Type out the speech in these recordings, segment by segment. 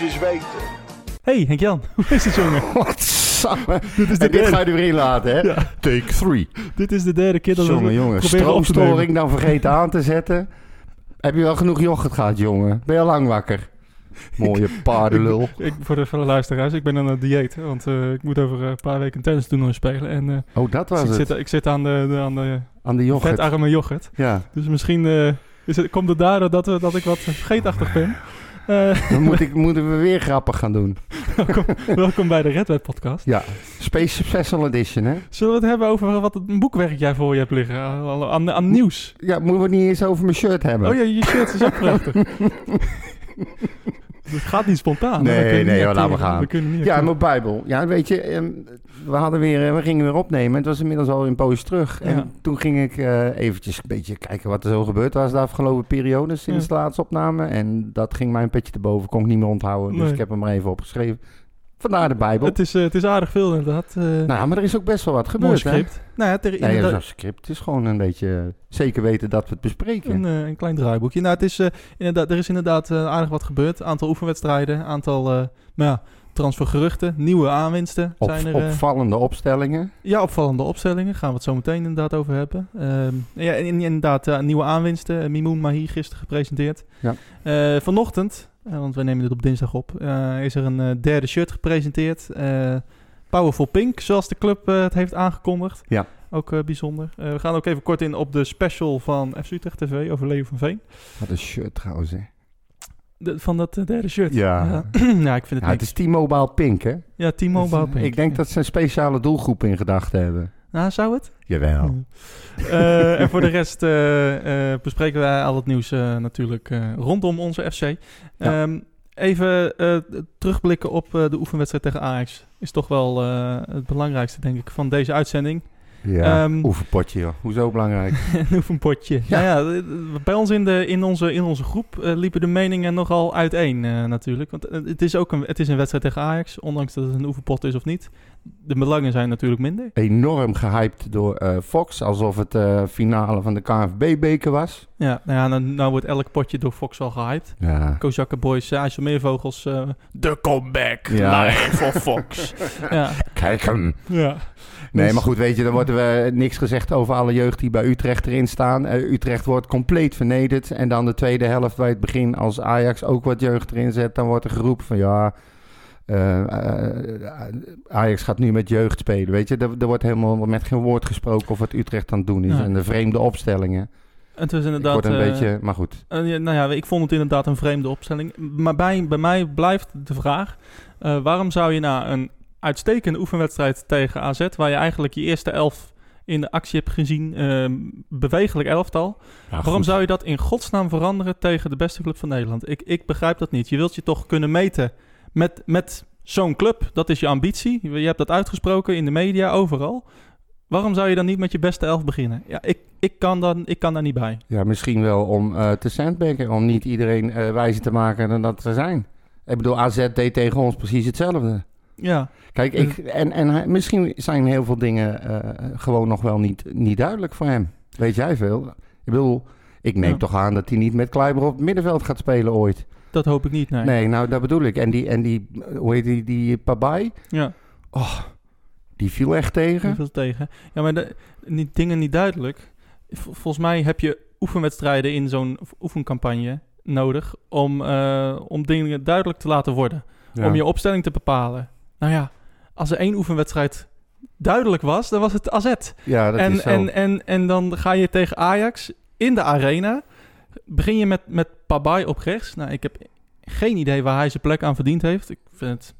eens weten. Hey Henk-Jan, hoe is het jongen? Wat. Dit is de En dit ga je er weer in laten, hè? Ja. Take three. dit is de derde keer dat we Jongen, jongen. te nemen. Stroomstoring dan vergeten aan te zetten. Heb je wel genoeg yoghurt gehad, jongen? Ben je al lang wakker? Mooie paardenlul. Ik, voor, de, voor de luisteraars, ik ben aan het dieet. Want eh, ik moet over een paar weken tennis toernooi spelen. En eh, Oh, dat dus was ik, het. zit, ik zit aan de, de, aan de Aan de yoghurt. vetarme yoghurt. Ja. Dus misschien eh, is het, komt het daardoor dat, we, dat ik wat vergeetachtig ben. Eh, Dan moet ik, moeten we weer grappig gaan doen. welkom, welkom bij de Red Web podcast. Ja. Space Special Edition, hè? Zullen we het hebben over wat een boekwerk jij voor je hebt liggen? Aan, aan, aan nieuws. Ja, moeten we het niet eens over mijn shirt hebben? Oh ja, je shirt is ook prachtig. Het gaat niet spontaan. Nee, We nee, laat acteren. maar gaan. We kunnen niet Ja, mijn Bijbel. Ja, weet je, ehm, we, hadden weer, eh, we gingen weer opnemen. Het was inmiddels al een poos terug. En toen ging ik eh, eventjes een beetje kijken wat er zo gebeurd was de afgelopen periode sinds Ja. de laatste opname. En dat ging mij een beetje te boven, kon ik niet meer onthouden. Dus Nee. ik heb hem er even opgeschreven. Vandaar de Bijbel. Het is, eh, het is aardig veel inderdaad. eh nou, maar er is ook best wel wat mooi gebeurd, hè? script. Nou ja, ter, Nee, inderdaad, een script. Het is gewoon een beetje eh, zeker weten dat we het bespreken. een, een klein draaiboekje. Nou, het is, inderdaad, er is inderdaad aardig wat gebeurd. Aantal oefenwedstrijden, aantal nou ja, transfergeruchten, nieuwe aanwinsten Op, zijn er. opvallende opstellingen. Ja, opvallende opstellingen. Gaan we het zo meteen inderdaad over hebben. Ehm, ja, inderdaad, nieuwe aanwinsten. Uh, Mimoun Mahi gisteren gepresenteerd. Ja. Vanochtend, want we nemen dit op dinsdag op, eh, is er een eh, derde shirt gepresenteerd. Eh, Powerful Pink, zoals de club eh, het heeft aangekondigd. Ja. Ook eh, bijzonder. Eh, we gaan ook even kort in op de special van FC Utrecht TV over Leo van Veen. Wat een shirt trouwens, hè? De- van dat eh, derde shirt. Ja. Ja, ja, ik vind het Ja, het is T-Mobile Pink, hè? Ja, T-Mobile Pink. Ik denk dat ze een speciale doelgroep in gedachten hebben. Nou, zou het? Jawel. Eh, en voor de rest eh, eh, bespreken wij al het nieuws natuurlijk rondom onze FC. Ja. Ehm, even terugblikken op de oefenwedstrijd tegen Ajax. Is toch wel het belangrijkste, denk ik, van deze uitzending. Ja, Ehm, oefenpotje, joh. Hoezo belangrijk? Een oefenpotje. Ja. Ja. ja, bij ons in, de, in, onze, in onze groep eh, liepen de meningen nogal uiteen eh, natuurlijk. Want eh, het is ook een, het is een wedstrijd tegen Ajax, ondanks dat het een oefenpot is of niet. De belangen zijn natuurlijk minder. Enorm gehyped door Fox, alsof het finale van de KNVB-beker was. Ja, nou ja, nou, nou wordt elk potje door Fox wel gehyped. Ja. Kozakke Boys, IJsselmeervogels, de comeback Ja. live voor Fox. ja, Kijk hem. ja. Nee, Dus- maar goed, weet je, dan wordt er niks gezegd over alle jeugd die bij Utrecht erin staan. Eh, Utrecht wordt compleet vernederd. En dan de tweede helft bij het begin, als Ajax ook wat jeugd erin zet, dan wordt er geroepen van ja, eh, eh, Ajax gaat nu met jeugd spelen. Weet je, er, er wordt helemaal met geen woord gesproken of wat Utrecht aan het doen is. Ja. En de vreemde opstellingen. Het was Ik inderdaad... word een beetje, maar goed. ja, nou ja, ik vond het inderdaad een vreemde opstelling. Maar bij, bij mij blijft de vraag... waarom zou je na een uitstekende oefenwedstrijd tegen AZ... waar je eigenlijk je eerste elf in de actie hebt gezien... eh, bewegelijk elftal... Waarom zou je dat in godsnaam veranderen tegen de beste club van Nederland? Ik, ik begrijp dat niet. Je wilt je toch kunnen meten met, met zo'n club. Dat is je ambitie. Je hebt dat uitgesproken in de media, overal. Waarom zou je dan niet met je beste elf beginnen? Ja, ik, ik, kan, dan, ik kan daar niet bij. Ja, misschien wel om eh, te sandbaggen, om niet iedereen eh, wijzer te maken dan dat we zijn. Ik bedoel, AZ deed tegen ons precies hetzelfde. Ja, Kijk, ik, en, en misschien zijn heel veel dingen eh, gewoon nog wel niet, niet duidelijk voor hem. Weet jij veel? Ik bedoel, ik neem Ja. toch aan dat hij niet met Kleiber op het middenveld gaat spelen ooit. dat hoop ik niet, nee. Nee, nou, dat bedoel ik. En die, en die hoe heet die, die Pabai, Ja, die viel echt tegen. veel tegen. Ja, maar de, niet, dingen niet duidelijk. Vol- volgens mij heb je oefenwedstrijden in zo'n oefencampagne nodig... om, eh, om dingen duidelijk te laten worden. Ja. om je opstelling te bepalen. Nou ja, als er één oefenwedstrijd duidelijk was, dan was het AZ. ja, dat En, is zo. en, en, en dan ga je tegen Ajax in de arena. Begin je met, met Pabai op rechts. Nou, ik heb geen idee waar hij zijn plek aan verdiend heeft. Ik vind het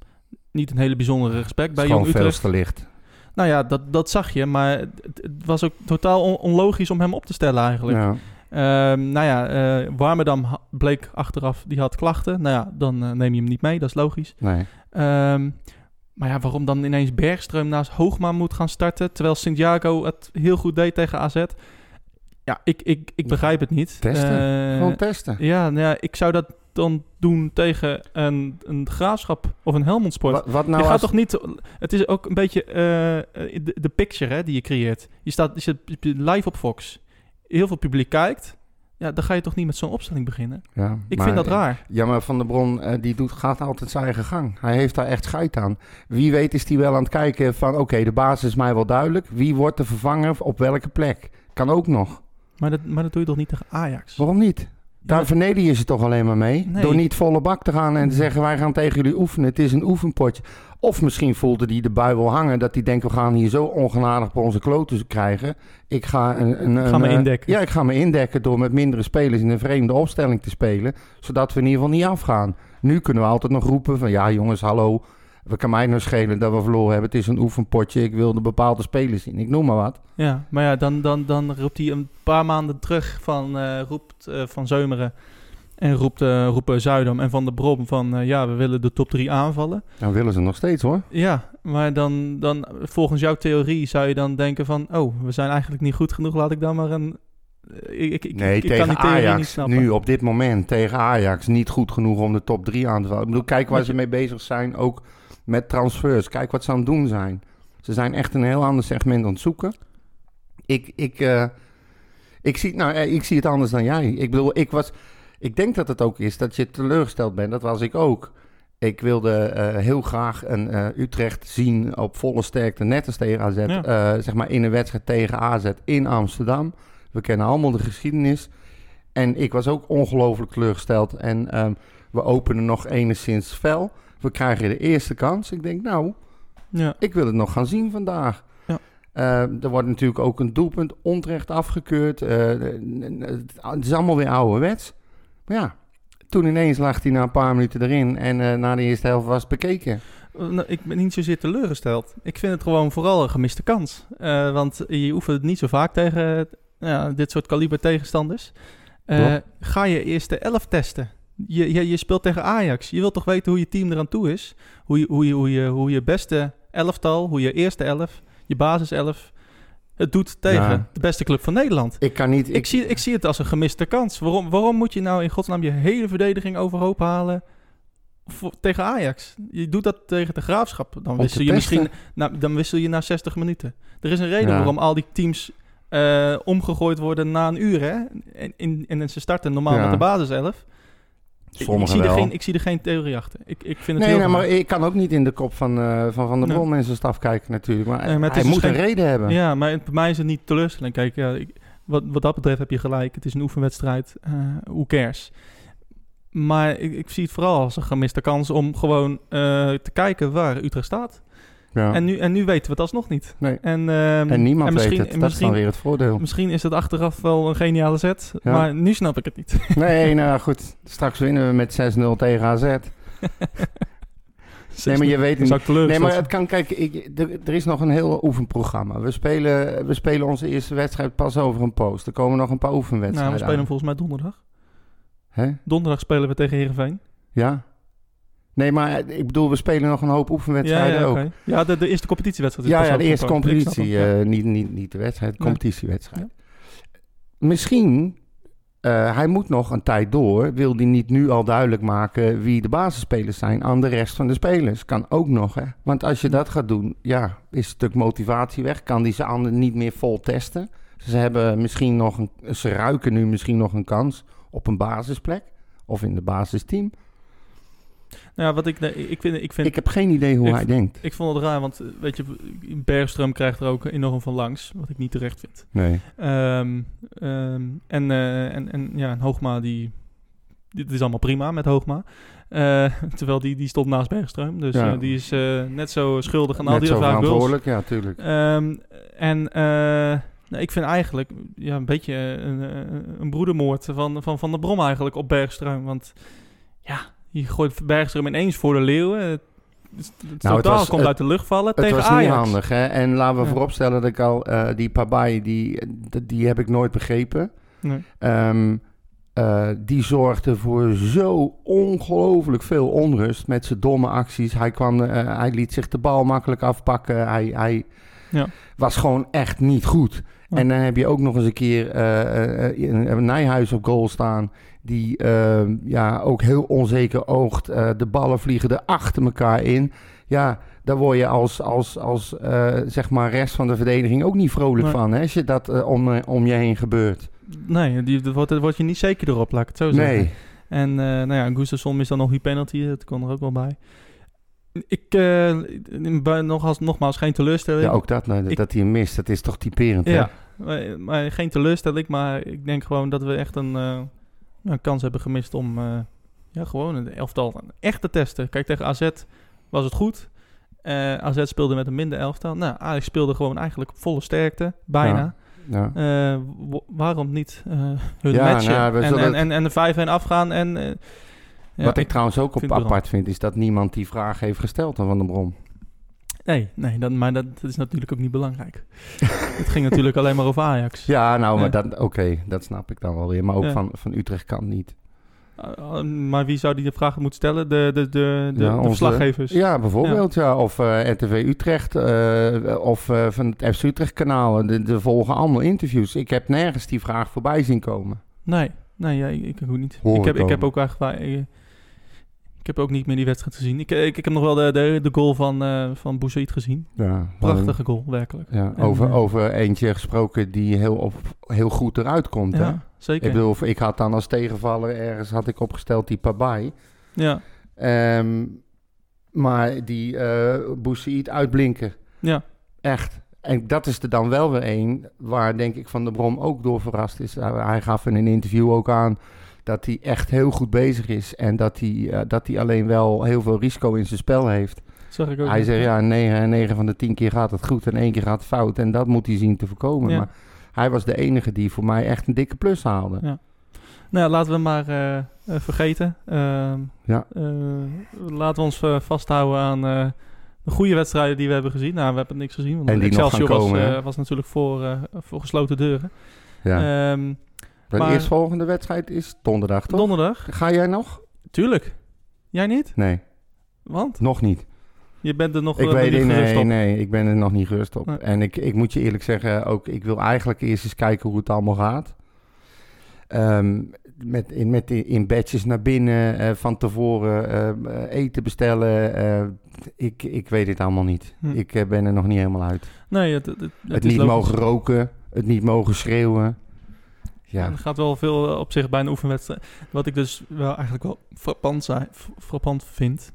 niet een hele bijzondere respect bij Jong gewoon Utrecht. te licht. Nou ja, dat, dat zag je. Maar het, het was ook totaal on- onlogisch om hem op te stellen eigenlijk. Ja. Ehm, nou ja, eh Warmerdam bleek achteraf, die had klachten. Nou ja, dan eh, neem je hem niet mee, dat is logisch. Nee. Ehm, maar ja, waarom dan ineens Bergström naast Hoogma moet gaan starten... terwijl Santiago het heel goed deed tegen AZ? Ja, ik, ik, ik begrijp het niet. Testen. Eh, Gewoon testen. ja, nou ja, ik zou dat dan doen tegen een, een graafschap of een Helmond Sport. Wat, wat nou je gaat als- toch niet... Het is ook een beetje eh, de, de picture hè, die je creëert. Je staat je zit live op Fox. Heel veel publiek kijkt. Ja, dan ga je toch niet met zo'n opstelling beginnen? Ja, Ik maar- vind dat raar. Ja, maar Van der Bron eh, die doet, gaat altijd zijn eigen gang. Hij heeft daar echt scheid aan. Wie weet is hij wel aan het kijken van... oké, de basis is mij wel duidelijk. Wie wordt de vervanger op welke plek? Kan ook nog. Maar dat, maar dat doe je toch niet tegen Ajax? Waarom niet? Daar Ja, verneder je ze toch alleen maar mee? Nee. Door niet volle bak te gaan en te zeggen... wij gaan tegen jullie oefenen. Het is een oefenpotje. Of misschien voelde hij de bui wel hangen... dat hij denkt, we gaan hier zo ongenadig op onze kloten krijgen. Ik ga, een, een, Ik ga een, me eh, indekken. Ja, ik ga me indekken door met mindere spelers... in een vreemde opstelling te spelen. Zodat we in ieder geval niet afgaan. Nu kunnen we altijd nog roepen van... ja jongens, hallo... We kan mij nou schelen dat we verloren hebben. Het is een oefenpotje. Ik wilde bepaalde spelers zien. Ik noem maar wat. Ja, maar ja, dan, dan, dan roept hij een paar maanden terug van, eh, roept, eh, van Zeumeren en roept, eh, roepen Zuidam en Van de Brom van ja, we willen de top 3 aanvallen. Dan willen ze nog steeds hoor. Ja, maar dan, dan volgens jouw theorie zou je dan denken van oh, we zijn eigenlijk niet goed genoeg, laat ik dan maar een... Ik, ik, ik- Nee, ik kan tegen die theorie niet Ajax. snappen. Nu op dit moment tegen Ajax niet goed genoeg om de top 3 aan te vallen. Ik bedoel, kijk waar ze mee bezig zijn. Ook met transfers. Kijk wat ze aan het doen zijn. Ze zijn echt een heel ander segment aan het zoeken. Ik, ik, eh, ik, zie, nou, eh, ik zie het anders dan jij. Ik bedoel, ik was. Ik denk dat het ook is dat je teleurgesteld bent. Dat was ik ook. Ik wilde eh, heel graag een Utrecht zien op volle sterkte, net als tegen AZ. Ja. zeg maar in een wedstrijd tegen AZ in Amsterdam. We kennen allemaal de geschiedenis. En ik was ook ongelooflijk teleurgesteld. En ehm, we openen nog enigszins fel. We krijgen de eerste kans. Ik denk, nou, Ja, ik wil het nog gaan zien vandaag. Ja. Eh, er wordt natuurlijk ook een doelpunt onterecht afgekeurd. Eh, het is allemaal weer ouderwets. Maar ja, toen ineens lag hij na een paar minuten erin. En eh, na de eerste helft was het bekeken. Eh, nou, ik ben niet zozeer teleurgesteld. Ik vind het gewoon vooral een gemiste kans. Eh, want je oefent het niet zo vaak tegen eh, dit soort kaliber tegenstanders. Eh, ga je eerst de elf testen. Je, je, je speelt tegen Ajax. Je wilt toch weten hoe je team eraan toe is? Hoe je, hoe je, hoe je, hoe je beste elftal, hoe je eerste elf, je basiself het doet tegen Ja. de beste club van Nederland. Ik kan niet... Ik, zie, ik zie het als een gemiste kans. Waarom, waarom moet je nou in godsnaam je hele verdediging overhoop halen voor, tegen Ajax? Je doet dat tegen de Graafschap. Dan wissel je misschien nou, dan wissel je na 60 minuten. Er is een reden Ja. waarom al die teams eh, omgegooid worden na een uur. Hè? En, in, en ze starten normaal Ja. met de basiself. Ik, zie er geen, ik zie er geen theorie achter. Ik, ik vind het Nee, heel nee, maar ik kan ook niet in de kop van eh, Van, van der Nee. Bron en zijn staf kijken natuurlijk. Maar, Nee, maar het hij dus moet een geen- reden hebben. Ja, maar bij mij is het niet teleurstelling. Kijk, ja, ik, wat, wat dat betreft heb je gelijk. Het is een oefenwedstrijd. eh who cares? Maar ik, ik zie het vooral als een gemiste kans om gewoon eh, te kijken waar Utrecht staat. Ja. En, nu, en nu weten we het alsnog niet. Nee. En, ehm, En niemand en weet het. Dat is dan weer het voordeel. misschien is het achteraf wel een geniale zet. Ja. Maar nu snap ik het niet. Nee, nou goed. Straks winnen we met 6-0 tegen AZ. Nee, maar je weet ik Nee, maar het kan, kijk, ik, er, er is nog een heel oefenprogramma. We spelen, we spelen onze eerste wedstrijd pas over een post. Er komen nog een paar zijn. Nou, oefenwedstrijden we spelen aan. volgens mij donderdag. Hè? Donderdag spelen we tegen Heerenveen. Ja? Nee, maar ik bedoel, we spelen nog een hoop Ja, oefenwedstrijden ook. ja de, de eerste competitiewedstrijd. is Ja, ja, de eerste competitie. het, eh, niet, niet, niet de wedstrijd, de Nee. competitiewedstrijd. Misschien, eh, hij moet nog een tijd door. Wil hij niet nu al duidelijk maken wie de basisspelers zijn aan de rest van de spelers? Kan ook nog, hè? Want als je dat gaat doen, ja, is een stuk motivatie weg. Kan die ze anderen niet meer vol testen? Ze hebben misschien nog een, ze ruiken nu misschien nog een kans op een basisplek of in de basisteam. Nou wat ik, ik vind, ik vind Ik heb geen idee hoe Ik- hij denkt. Ik vond het raar, want eh, weet je, Bergström krijgt er ook enorm van langs, wat ik niet terecht vind. Nee. Ehm, ehm, en, eh, en, en ja, en Hoogma, die, dit is allemaal prima met Hoogma. Eh, terwijl die, die stond naast Bergström, dus Ja. die is net zo schuldig aan al die goals. verantwoordelijk, ja, tuurlijk. Ehm, en nou, ik vind eigenlijk ja, een beetje een, een broedermoord van, van Van der Brom eigenlijk op Bergström. Want ja, je gooit Bergström ineens voor de leeuwen. Het, het Nou, het totaal was- komt het- uit de lucht vallen Het tegen was Ajax. niet handig, hè? En laten we Ja. vooropstellen dat ik al... eh, die Pabai, die, die heb ik nooit begrepen. Nee. Ehm, eh, die zorgde voor zo ongelooflijk veel onrust met zijn domme acties. Hij, kwam, eh, hij liet zich de bal makkelijk afpakken. Hij, hij Ja. was gewoon echt niet goed. Ja. En dan heb je ook nog eens een keer een Nijhuis op goal staan. Die eh, ja, ook heel onzeker oogt. Eh, de ballen vliegen er achter elkaar in. Ja, daar word je als, als, als eh, zeg maar rest van de verdediging ook niet vrolijk Nee. van. Hè, als je dat eh, om, om je heen gebeurt. Nee, die, dat wordt je niet zeker erop, laat ik het zo zeggen. Nee. En uh, nou ja, Gustafsson is dan nog die penalty, dat kon er ook wel bij. Ik, uh, nogmaals, nogmaals, geen teleurstelling. Ja, ook dat, nou, ik, dat hij hem mist, dat is toch typerend, Ja, maar, maar, geen teleurstelling, maar ik denk gewoon dat we echt een, uh, een kans hebben gemist om uh, ja, gewoon een elftal echt te testen. Kijk, tegen AZ was het goed. AZ speelde met een minder elftal. Nou, Ajax speelde gewoon eigenlijk volle sterkte, bijna. Ja. Ja. waarom niet hun ja, matchen nou, en, en, en, en, de 5-1 afgaan en... Ja, Wat ik, ik trouwens ook op apart vind, is dat niemand die vraag heeft gesteld aan Van der Brom. Nee, nee dat, maar dat, is natuurlijk ook niet belangrijk. het ging natuurlijk alleen maar over Ajax. Ja, nou, maar dat, oké, dat snap ik dan wel weer. Maar ook van, van Utrecht kan niet. Uh, maar wie zou die de vraag moeten stellen? De, de, de, de, ja, de verslaggevers? Ja, bijvoorbeeld. Ja. Of uh, eh, RTV Utrecht uh, of van het FC Utrecht kanaal. De, volgen allemaal interviews. Ik heb nergens die vraag voorbij zien komen. Nee, nee ja, ik, ik ook niet. ik heb, ik heb ook eigenlijk ik heb ook niet meer die wedstrijd gezien. Ik, ik, ik heb nog wel de, de, de goal van, uh, van gezien. Ja, Prachtige goal, werkelijk. Ja, over, uh, over eentje gesproken die heel, op, heel goed eruit komt. Ja, hè? zeker. Ik bedoel, ik had dan als tegenvaller ergens had ik opgesteld die Pabai. Ja. Um, maar die uh, uitblinken. Ja. Echt. En dat is er dan wel weer een waar denk ik Van de Brom ook door verrast is. Hij gaf in een interview ook aan dat hij echt heel goed bezig is. En dat hij, uh, dat hij alleen wel heel veel risico in zijn spel heeft. Zag ik ook hij zegt ja, 9, 9 van de 10 keer gaat het goed en één keer gaat het fout. En dat moet hij zien te voorkomen. Ja. Maar hij was de enige die voor mij echt een dikke plus haalde. Ja. Nou, laten we maar uh, uh, vergeten. Uh, ja. laten we ons vasthouden aan de goede wedstrijden die we hebben gezien. Nou, we hebben niks gezien. Want en die Excelsior nog gaan komen, was, was natuurlijk voor, voor gesloten deuren. Ja. Um, de maar, eerstvolgende wedstrijd is donderdag, toch? Donderdag. Ga jij nog? Tuurlijk. Jij niet? Nee. Want? Nog niet. Je bent er nog, ik uh, weet, niet nee, op. Nee, ik ben er nog niet gerust op. Nee. En ik, ik moet je eerlijk zeggen, ook ik wil eigenlijk eerst eens kijken hoe het allemaal gaat. Um, met, in, met in badges naar binnen, uh, van tevoren uh, eten bestellen. ik, ik weet het allemaal niet. Hm. Ik ben er nog niet helemaal uit. Nee, het, het, het, het niet logisch. mogen roken, het niet mogen schreeuwen. Ja. Er gaat wel veel eh, op zich bij een oefenwedstrijd. Wat ik dus wel eigenlijk wel frappant, frappant vind,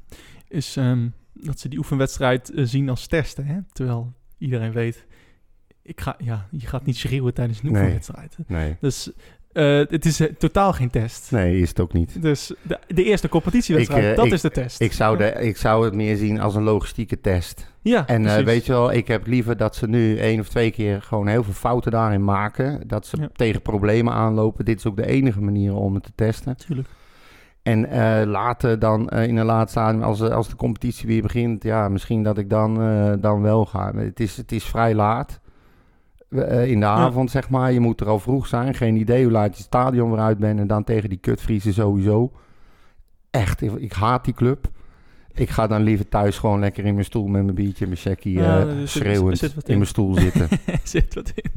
is um, dat ze die oefenwedstrijd uh, zien als testen. Hè? Terwijl iedereen weet, ik ga, ja, je gaat niet schreeuwen tijdens een oefenwedstrijd. Nee. Dus uh, het is uh, totaal geen test. Nee, is het ook niet. Dus de, de eerste competitiewedstrijd, ik, uh, dat ik, is de test. Ik zou, de, ik zou het meer zien als een logistieke test. Ja, En weet je wel, ik heb liever dat ze nu één of twee keer gewoon heel veel fouten daarin maken. Dat ze ja. tegen problemen aanlopen. Dit is ook de enige manier om het te testen. Tuurlijk. En later dan in de laatste adem, als, als de competitie weer begint, ja, misschien dat ik dan, dan wel ga. Het is, het is vrij laat. Uh, in de avond, ja. zeg maar. Je moet er al vroeg zijn. Geen idee hoe laat je stadion weer uit bent. En dan tegen die kutvriezen sowieso. Echt, ik, ik, haat die club. Ik ga dan liever thuis gewoon lekker in mijn stoel met mijn biertje en mijn checkie ja, uh, schreeuwend in. in mijn stoel zitten. zit wat in.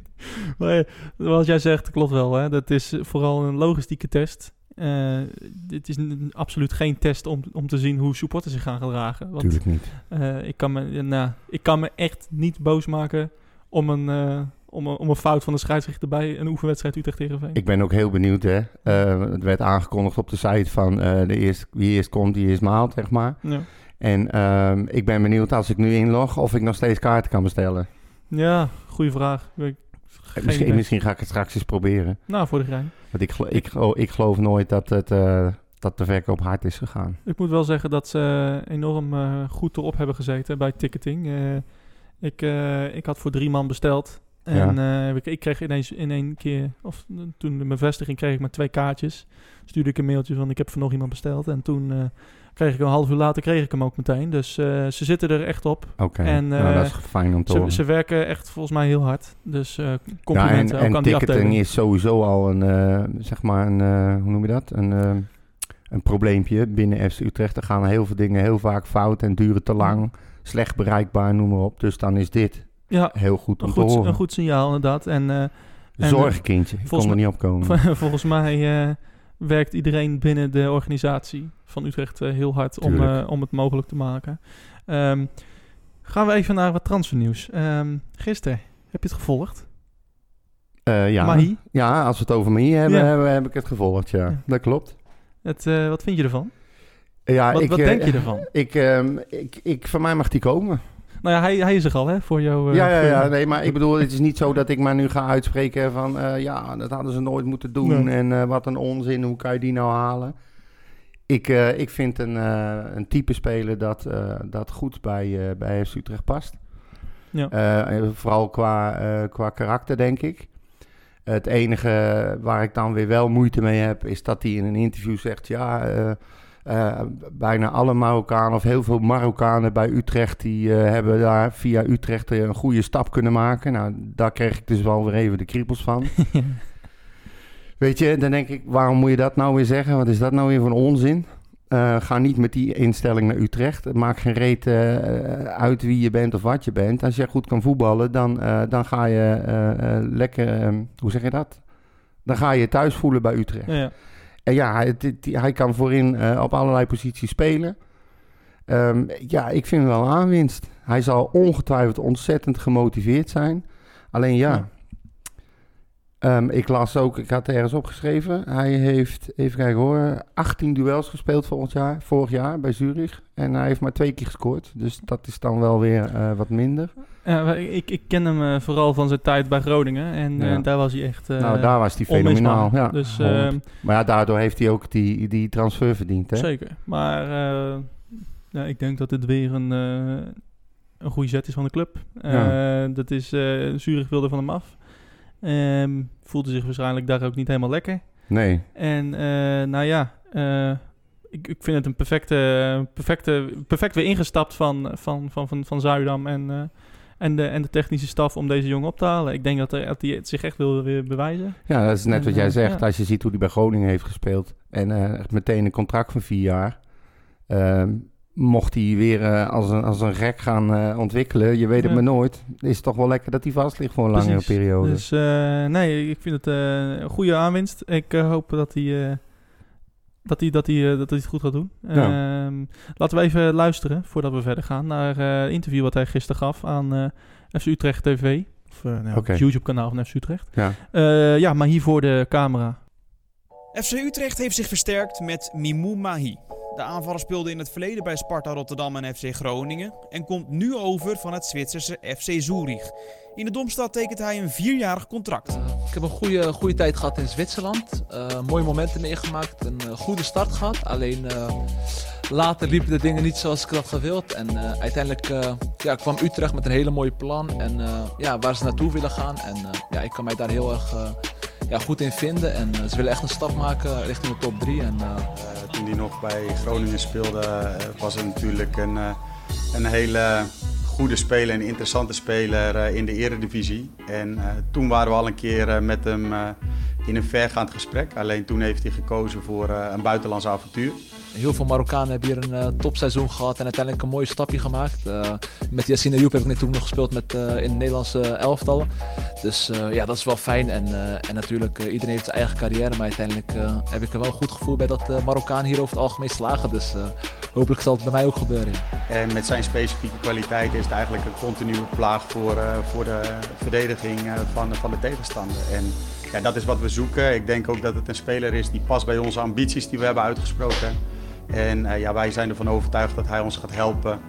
Maar wat jij zegt, klopt wel. Hè? Dat is vooral een logistieke test. Uh, dit is een, absoluut geen test om, om te zien hoe supporters zich gaan gedragen. Want, Tuurlijk niet. Uh, ik, kan me, nou, ik kan me echt niet boos maken om een, uh, om, een, om een fout van de scheidsrechter bij een oefenwedstrijd Utrecht tegen Ik ben ook heel benieuwd. Hè? Uh, het werd aangekondigd op de site van uh, de eerste, wie eerst komt, die eerst maalt, zeg maar. Ja. En uh, ik ben benieuwd als ik nu inlog of ik nog steeds kaarten kan bestellen. Ja, goede vraag. Ik, misschien, misschien, ga ik het straks eens proberen. Nou, voor de gein. Want ik, ik, ik geloof nooit dat, het, dat de verkoop hard is gegaan. Ik moet wel zeggen dat ze enorm goed erop hebben gezeten bij ticketing. Ik, uh, ik had voor drie man besteld. En ja. uh, ik, ik, kreeg ineens in één keer, of toen de bevestiging kreeg ik maar twee kaartjes. Stuurde ik een mailtje van ik heb voor nog iemand besteld. En toen uh, kreeg ik een half uur later kreeg ik hem ook meteen. Dus ze zitten er echt op. Oké, okay. nou, dat is fijn om te ze, horen. Ze werken echt volgens mij heel hard. Dus complimenten ja, en, ook en aan die afdeling. is sowieso al een, zeg maar een, hoe noem je dat? Een, een probleempje binnen FC Utrecht. Er gaan heel veel dingen heel vaak fout en duren te lang slecht bereikbaar, noem maar op. Dus dan is dit ja, heel goed om een goed, te horen. Een goed signaal inderdaad. En, uh, Zorgkindje, ik kon er niet op komen. Volgens mij uh, werkt iedereen binnen de organisatie van Utrecht uh, heel hard om, om het mogelijk te maken. Um, gaan we even naar wat transfernieuws. Um, gisteren, heb je het gevolgd? Eh, ja. Mahi? ja, als we het over Mahi hebben, Ja. heb ik het gevolgd, ja. Ja. Dat klopt. Het, eh, wat vind je ervan? Ja, wat ik, wat eh, denk je ervan? Ik, ehm, ik, ik, van mij mag die komen. Nou ja, hij, hij is er al, hè, voor jou. eh, ja, ja, ja. Nee, maar ik bedoel, het is niet zo dat ik maar nu ga uitspreken van... eh, ja, dat hadden ze nooit moeten doen Nee. en eh, wat een onzin, hoe kan je die nou halen? Ik, ik vind een, een type speler dat, dat goed bij, bij FC Utrecht past. Ja. Vooral qua, qua karakter, denk ik. Het enige waar ik dan weer wel moeite mee heb, is dat hij in een interview zegt: Ja, eh, bijna alle Marokkanen of heel veel Marokkanen bij Utrecht, die eh, hebben daar via Utrecht eh, een goede stap kunnen maken. Nou, daar kreeg ik dus wel weer even de kriebels van. Weet je, dan denk ik, waarom moet je dat nou weer zeggen? Wat is dat nou weer voor een onzin? Ga niet met die instelling naar Utrecht. Het maakt geen reet uit wie je bent of wat je bent. Als jij goed kan voetballen, dan, dan ga je lekker... eh, hoe zeg je dat? Dan ga je je thuis voelen bij Utrecht. Ja, ja. En ja, hij, kan voorin eh, op allerlei posities spelen. Ehm, ja, ik vind hem wel aanwinst. Hij zal ongetwijfeld ontzettend gemotiveerd zijn. Alleen Ja. Ehm, ik las ook, ik had ergens opgeschreven. Hij heeft, even kijken hoor, 18 duels gespeeld volgend jaar, vorig jaar bij Zurich. En hij heeft maar twee keer gescoord. Dus dat is dan wel weer eh, wat minder. Ja, ik, ik ken hem eh, vooral van zijn tijd bij Groningen. En Ja. eh, daar was hij echt nou, daar was hij fenomenaal. Ja, dus honderd. eh, maar ja, daardoor heeft hij ook die, die transfer verdiend. Hè? zeker. Maar ja, ik denk dat dit weer een, een goede zet is van de club. Ja. Dat is, Zurich wilde van hem af. Ehm, voelde zich waarschijnlijk daar ook niet helemaal lekker. Nee, En eh, nou ja, eh, ik, ik vind het een perfecte, perfecte, perfect weer ingestapt van, van, van, van, van Zuidam en, eh, en, de, en de technische staf om deze jongen op te halen. Ik denk dat hij, dat hij het zich echt wil weer bewijzen. ja, dat is net En, wat jij zegt. ja. Als je ziet hoe hij bij Groningen heeft gespeeld. En eh, meteen een contract van vier jaar. Ehm, mocht hij weer eh, als, een, als een gek gaan eh, ontwikkelen, je weet het Ja. maar nooit. Is het toch wel lekker dat hij vast ligt voor een langere periode. Dus eh, nee, ik vind het eh, een goede aanwinst. Ik eh, hoop dat hij, eh, dat, hij, dat, hij, dat hij het goed gaat doen. Ja. Ehm, laten we even luisteren, voordat we verder gaan, naar eh, het interview wat hij gisteren gaf aan eh, FC Utrecht TV. Of eh, nou, het YouTube-kanaal van FC Utrecht. ja. Eh, ja, maar hier voor de camera. FC Utrecht heeft zich versterkt met Mimou Mahi. De aanvaller speelde in het verleden bij Sparta Rotterdam en FC Groningen en komt nu over van het Zwitserse FC Zurich. In de Domstad tekent hij een vierjarig contract. Ik heb een goede, goede tijd gehad in Zwitserland. Eh, mooie momenten meegemaakt. Een eh, goede start gehad. Alleen eh, later liepen de dingen niet zoals ik had gewild. En uiteindelijk ja, kwam Utrecht met een hele mooie plan. En ja, waar ze naartoe willen gaan. En ja, ik kan mij daar heel erg ja, goed in vinden. En eh, ze willen echt een stap maken richting de top 3. En, eh, Eh, toen hij nog bij Groningen speelde, was het natuurlijk een, een hele goede speler, een interessante speler in de eredivisie. En toen waren we al een keer met hem in een vergaand gesprek. Alleen toen heeft hij gekozen voor een buitenlands avontuur. Heel veel Marokkanen hebben hier een eh, topseizoen gehad en uiteindelijk een mooi stapje gemaakt. Eh, met Yassine Ayoub heb ik natuurlijk nog gespeeld met, eh, in het Nederlandse elftal. Dus ja, dat is wel fijn. En, en natuurlijk, iedereen heeft zijn eigen carrière. Maar uiteindelijk heb ik er wel een goed gevoel bij dat de Marokkanen hier over het algemeen slagen. Dus hopelijk zal het bij mij ook gebeuren. En met zijn specifieke kwaliteiten is het eigenlijk een continue plaag voor, voor de verdediging van, van de tegenstander. En ja, dat is wat we zoeken. Ik denk ook dat het een speler is die past bij onze ambities die we hebben uitgesproken. En eh, ja, wij zijn ervan overtuigd dat hij ons gaat helpen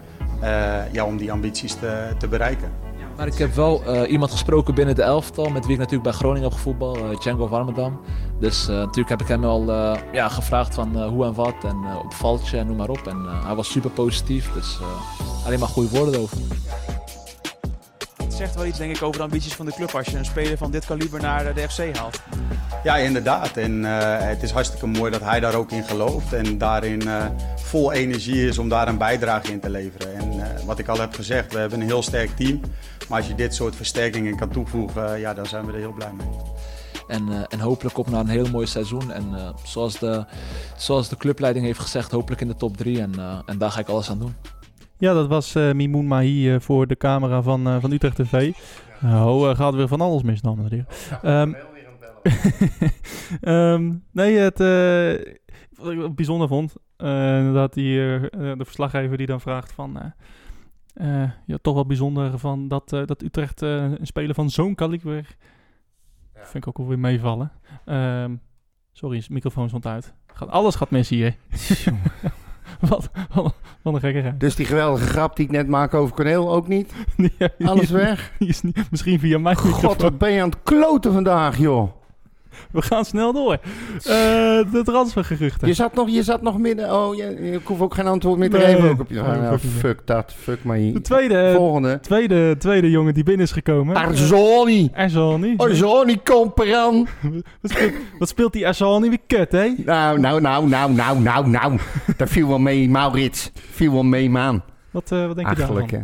eh, ja, om die ambities te, te bereiken. Maar ik heb wel eh, iemand gesproken binnen de elftal, met wie ik natuurlijk bij Groningen heb gevoetbald, eh, Django Warmerdam. Dus eh, natuurlijk heb ik hem al eh, ja, gevraagd van eh, hoe en wat en eh, op valtje en noem maar op. En eh, hij was super positief, dus eh, alleen maar goede woorden over. Het zegt wel iets denk ik over de ambities van de club als je een speler van dit kaliber naar de FC haalt. Ja, inderdaad. En eh, het is hartstikke mooi dat hij daar ook in gelooft en daarin eh, vol energie is om daar een bijdrage in te leveren. En eh, wat ik al heb gezegd, we hebben een heel sterk team. Maar als je dit soort versterkingen kan toevoegen, ja, dan zijn we er heel blij mee. En, eh, en hopelijk op naar een heel mooi seizoen. En eh, zoals, de, zoals de clubleiding heeft gezegd, hopelijk in de top 3. En, eh, en daar ga ik alles aan doen. Ja, dat was eh Mimoun Mahi voor de camera van, eh, van Utrecht TV. Nou, eh, gaat weer van alles mis, dames en heren. Ehm, nee, het, eh, wat ik bijzonder vond, eh, dat die, eh, de verslaggever die dan vraagt van... ja, toch wel bijzonder van dat, dat Utrecht een speler van zo'n kaliber Vind ik ook wel weer meevallen. Ehm, sorry, microfoon stond uit. Gaat, alles gaat mis hier. wat, wat, wat een gekke Dus die geweldige grap die ik net maak over Corneel ook niet? Alles weg? Is niet, misschien via mijn God, microfoon. wat ben je aan het kloten vandaag, joh. We gaan snel door. Eh, de transfergeruchten. Je zat nog, je zat nog midden... Oh, je, ik hoef ook geen antwoord meer te Nee, geven. Ook op je, nou, meer. fuck dat, fuck maar De tweede, Volgende. tweede, tweede jongen die binnen is gekomen. Arzoni. Arzoni. Arzoni Comperan. Wat speelt, wat speelt die Arzoni weer kut, hè? Nou, nou, nou, nou, nou, nou, nou. Dat viel wel mee, Maurits. Viel wel mee, man. Wat, eh, wat denk je daarvan? hè.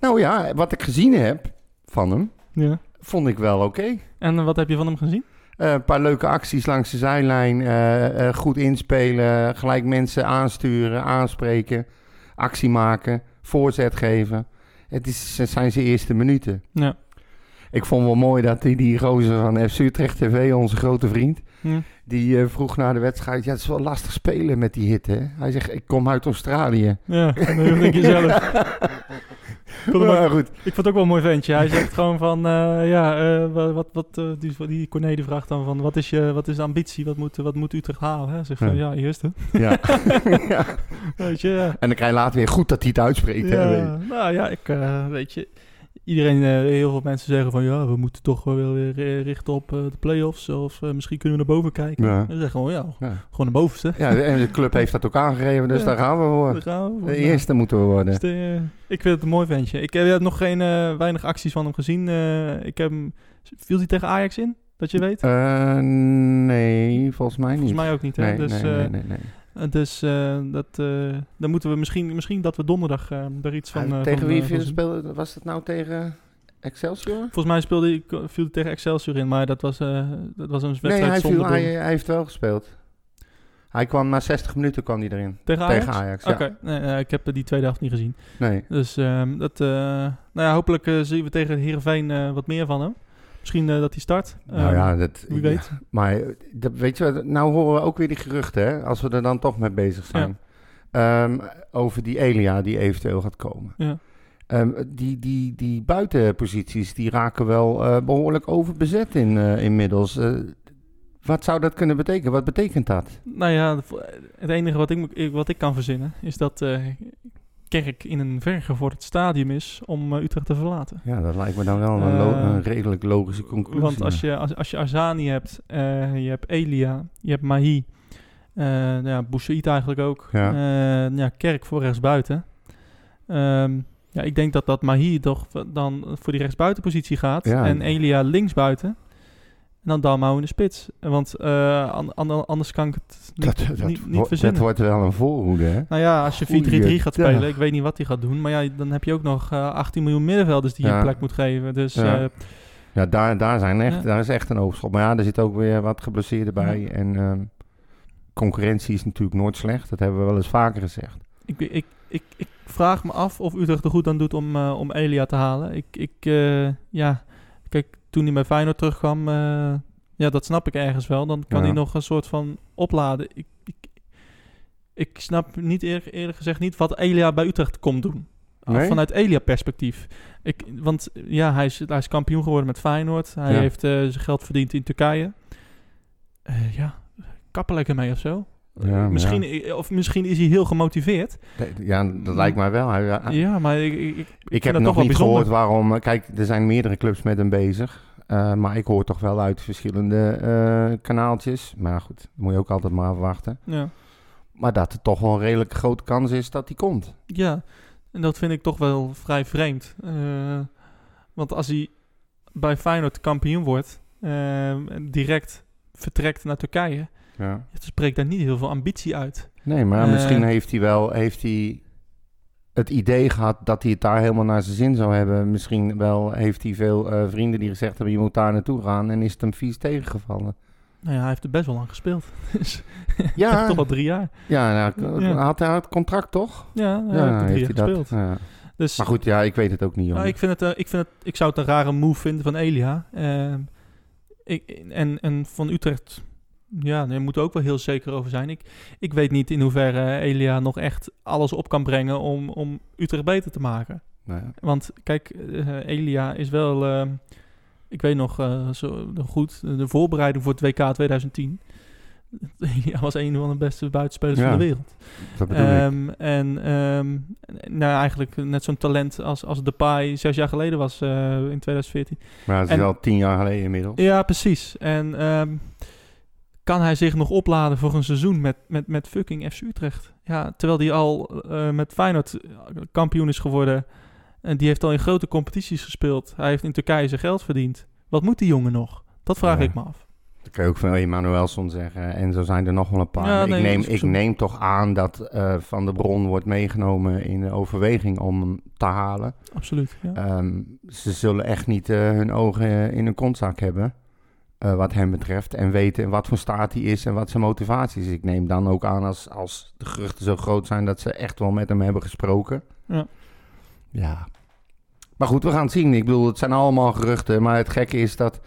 Nou ja, wat ik gezien heb van hem, Ja. vond ik wel oké. En wat heb je van hem gezien? Eh, een paar leuke acties langs de zijlijn. eh, eh, goed inspelen. Gelijk mensen aansturen, aanspreken. Actie maken. Voorzet geven. Het, is, het zijn zijn eerste minuten. Ja. Ik vond wel mooi dat die, die gozer van FC Utrecht TV, onze grote vriend... Hm. die eh, vroeg na de wedstrijd... Ja, het is wel lastig spelen met die hitte. hè? Hij zegt, ik kom uit Australië. Ja, dat denk je zelf. Ook- Maar goed. ik vond het ook wel een mooi ventje. Hij zegt gewoon van, eh, ja, eh, wat, wat, die, die Corné die vraagt dan van, wat is, je, wat is de ambitie? Wat moet, wat moet Utrecht halen? Hij zegt van, Ja. ja, eerste. Ja. ja. Weet je, ja. En dan krijg je later weer goed dat hij het uitspreekt. hè. Ja, nou ja, ik weet je. Iedereen, eh, heel veel mensen zeggen van ja, we moeten toch wel weer eh, richten op eh, de play-offs. Of misschien kunnen we naar boven kijken. Ja. En ze zeggen gewoon ja, Ja. gewoon naar bovenste. Ja, en de club heeft dat ook aangegeven, dus Ja. daar gaan we Daar voor. gaan we voor. De eerste moeten we worden. Dus de, ik vind het een mooi ventje. Ik heb nog geen weinig acties van hem gezien. Ik heb hem, viel hij tegen Ajax in? Dat je weet? Nee, volgens mij niet. Volgens mij ook niet. Hè? nee, dus nee, nee, nee, nee. Dus eh, dat, eh, dan moeten we misschien, misschien dat we donderdag eh daar iets van. Ah, tegen van, wie viel speelde? Was het nou tegen Excelsior? Volgens mij speelde hij, viel hij tegen Excelsior in, maar dat was, eh, dat was een Nee, wedstrijd hij, zonder viel, hij, heeft wel gespeeld. Hij kwam na 60 minuten kwam hij erin. Tegen Ajax? Tegen Ajax, ja. Oké, nee, ik heb die tweede helft niet gezien. Nee. Dus ehm, dat, nou ja, hopelijk zien we tegen Heerenveen wat meer van hem. Misschien eh, dat hij start. Nou Ehm, ja, dat, Wie weet. Maar eh, dat, weet je nou horen we ook weer die geruchten, hè, als we er dan toch mee bezig zijn. Ehm, over die Elia die eventueel gaat komen. Ja. Ehm, die, die, die buitenposities die raken wel eh, behoorlijk overbezet in, inmiddels. Wat zou dat kunnen betekenen? Wat betekent dat? Nou ja, het enige wat ik, wat ik kan verzinnen is dat Kerk in een vergevorderd stadium is om eh, Utrecht te verlaten. Ja, dat lijkt me dan wel een, lo- Eh, een redelijk logische conclusie. Want als je, als, als je Arzani hebt, eh, je hebt Elia, je hebt Mahi, ja, Boussaïd eigenlijk ook. Ja. Ja, Kerk voor rechtsbuiten. Ehm ja, ik denk dat dat Mahi toch dan voor die rechtsbuitenpositie gaat. Ja. En Elia linksbuiten. En dan Dalmau in de spits. Want eh, an- an- anders kan ik het niet, dat, dat, niet, niet dat verzinnen. wordt wel een voorhoede, hè? Nou ja, als je 4-3-3 Goeiedag. gaat spelen, ik weet niet wat hij gaat doen. Maar ja, dan heb je ook nog eh, 18 miljoen middenvelders die je Ja. een plek moet geven. Dus Ja. eh, Ja, daar, daar, zijn echt, daar is echt een overschot. Maar ja, er zit ook weer wat geblesseerden bij. En ehm, concurrentie is natuurlijk nooit slecht. Dat hebben we wel eens vaker gezegd. Ik, ik, ik, ik vraag me af of Utrecht er goed aan doet om, eh, om Elia te halen. Ik, ik eh, ja, kijk, toen hij bij Feyenoord terugkwam, eh, ja, dat snap ik ergens wel. Dan kan Ja. hij nog een soort van opladen. Ik, ik, ik snap niet eer, eerlijk gezegd niet wat Elia bij Utrecht komt doen. Ah, Nee? Vanuit Elia-perspectief. Ik, want ja, hij is, hij is kampioen geworden met Feyenoord. Hij Ja. heeft eh, zijn geld verdiend in Turkije. Eh, ja, kappen lekker mee of zo. Ja, misschien, Of misschien is hij heel gemotiveerd. Ja, dat lijkt mij wel. Hij, Ja, maar ik, ik, ik, heb nog niet gehoord waarom. eh, Kijk, er zijn meerdere clubs met hem bezig. Eh, maar ik hoor toch wel uit verschillende eh, kanaaltjes. Maar goed, moet je ook altijd maar afwachten. Ja. Maar dat er toch wel een redelijk grote kans is dat hij komt. ja, en dat vind ik toch wel vrij vreemd. Want als hij bij Feyenoord kampioen wordt, direct vertrekt naar Turkije, Ja. ja, dan spreekt daar niet heel veel ambitie uit. Nee, maar Eh. misschien heeft hij wel heeft hij het idee gehad dat hij het daar helemaal naar zijn zin zou hebben. Misschien wel heeft hij veel eh, vrienden die gezegd hebben: je moet daar naartoe gaan. En is het hem vies tegengevallen. Nou ja, hij heeft er best wel lang gespeeld. Dus Ja, toch al drie jaar. ja, nou, Ja. had hij het contract toch? Ja, hij heeft jaar hij dat. gespeeld. Ja. Dus, Maar goed, ja, ik weet het ook niet. Nou, ik, vind het, eh, ik, vind het, ik zou het een rare move vinden van Elia. Ehm, ik, en, en van Utrecht, ja, daar moeten we ook wel heel zeker over zijn. Ik, ik weet niet in hoeverre Elia nog echt alles op kan brengen om, om Utrecht beter te maken. Nou ja. Want kijk, eh, Elia is wel, ehm, Ik weet nog eh, zo goed, de voorbereiding voor het WK 2010. Hij was een van de beste buitenspelers Ja, van de wereld. Dat bedoel ik. Ehm, en ehm, nou, eigenlijk net zo'n talent als, als Depay zes jaar geleden was eh, in 2014. Maar dat is en- al tien jaar geleden inmiddels. Ja, precies. En ehm, kan hij zich nog opladen voor een seizoen met, met, met fucking FC Utrecht? Ja, terwijl hij al eh, met Feyenoord kampioen is geworden. En die heeft al in grote competities gespeeld. Hij heeft in Turkije zijn geld verdiend. Wat moet die jongen nog? Dat vraag Ja. ik me af. Dat kan je ook van Emanuelson zeggen. En zo zijn er nog wel een paar. Ja, Maar nee, ik, neem, ik neem toch aan dat eh, Van de Bron wordt meegenomen in de overweging om hem te halen. Absoluut. Ja. Ehm, ze zullen echt niet eh, hun ogen in hun kontzak hebben. Eh, wat hem betreft. En weten wat voor staat hij is en wat zijn motivatie is. Ik neem dan ook aan als, als de geruchten zo groot zijn dat ze echt wel met hem hebben gesproken. Ja. Ja. Maar goed, we gaan het zien. Ik bedoel, het zijn allemaal geruchten. Maar het gekke is dat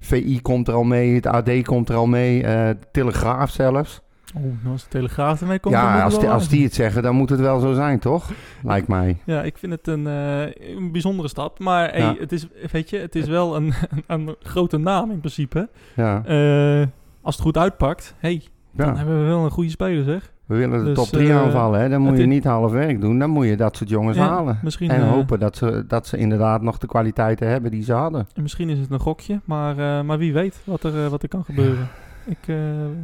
VI komt er al mee, het AD komt er al mee, de Telegraaf zelfs. Oh, nou als de Telegraaf ermee komt, ja, als die, als die het zeggen, dan moet het wel zo zijn, toch? Lijkt mij. Ja, ik vind het een, eh, een bijzondere stap. Maar hey, Ja. het, is, weet je, het is wel een, een, grote naam in principe. Ja. Eh, als het goed uitpakt, hey, dan ja. hebben we wel een goede speler, zeg. We willen de Dus, top 3 eh, aanvallen. Hè? Dan moet je niet half werk doen. Dan moet je dat soort jongens Ja, halen. En hopen dat ze, dat ze inderdaad nog de kwaliteiten hebben die ze hadden. misschien is het een gokje, maar, maar wie weet wat er, wat er kan gebeuren. Ik, eh,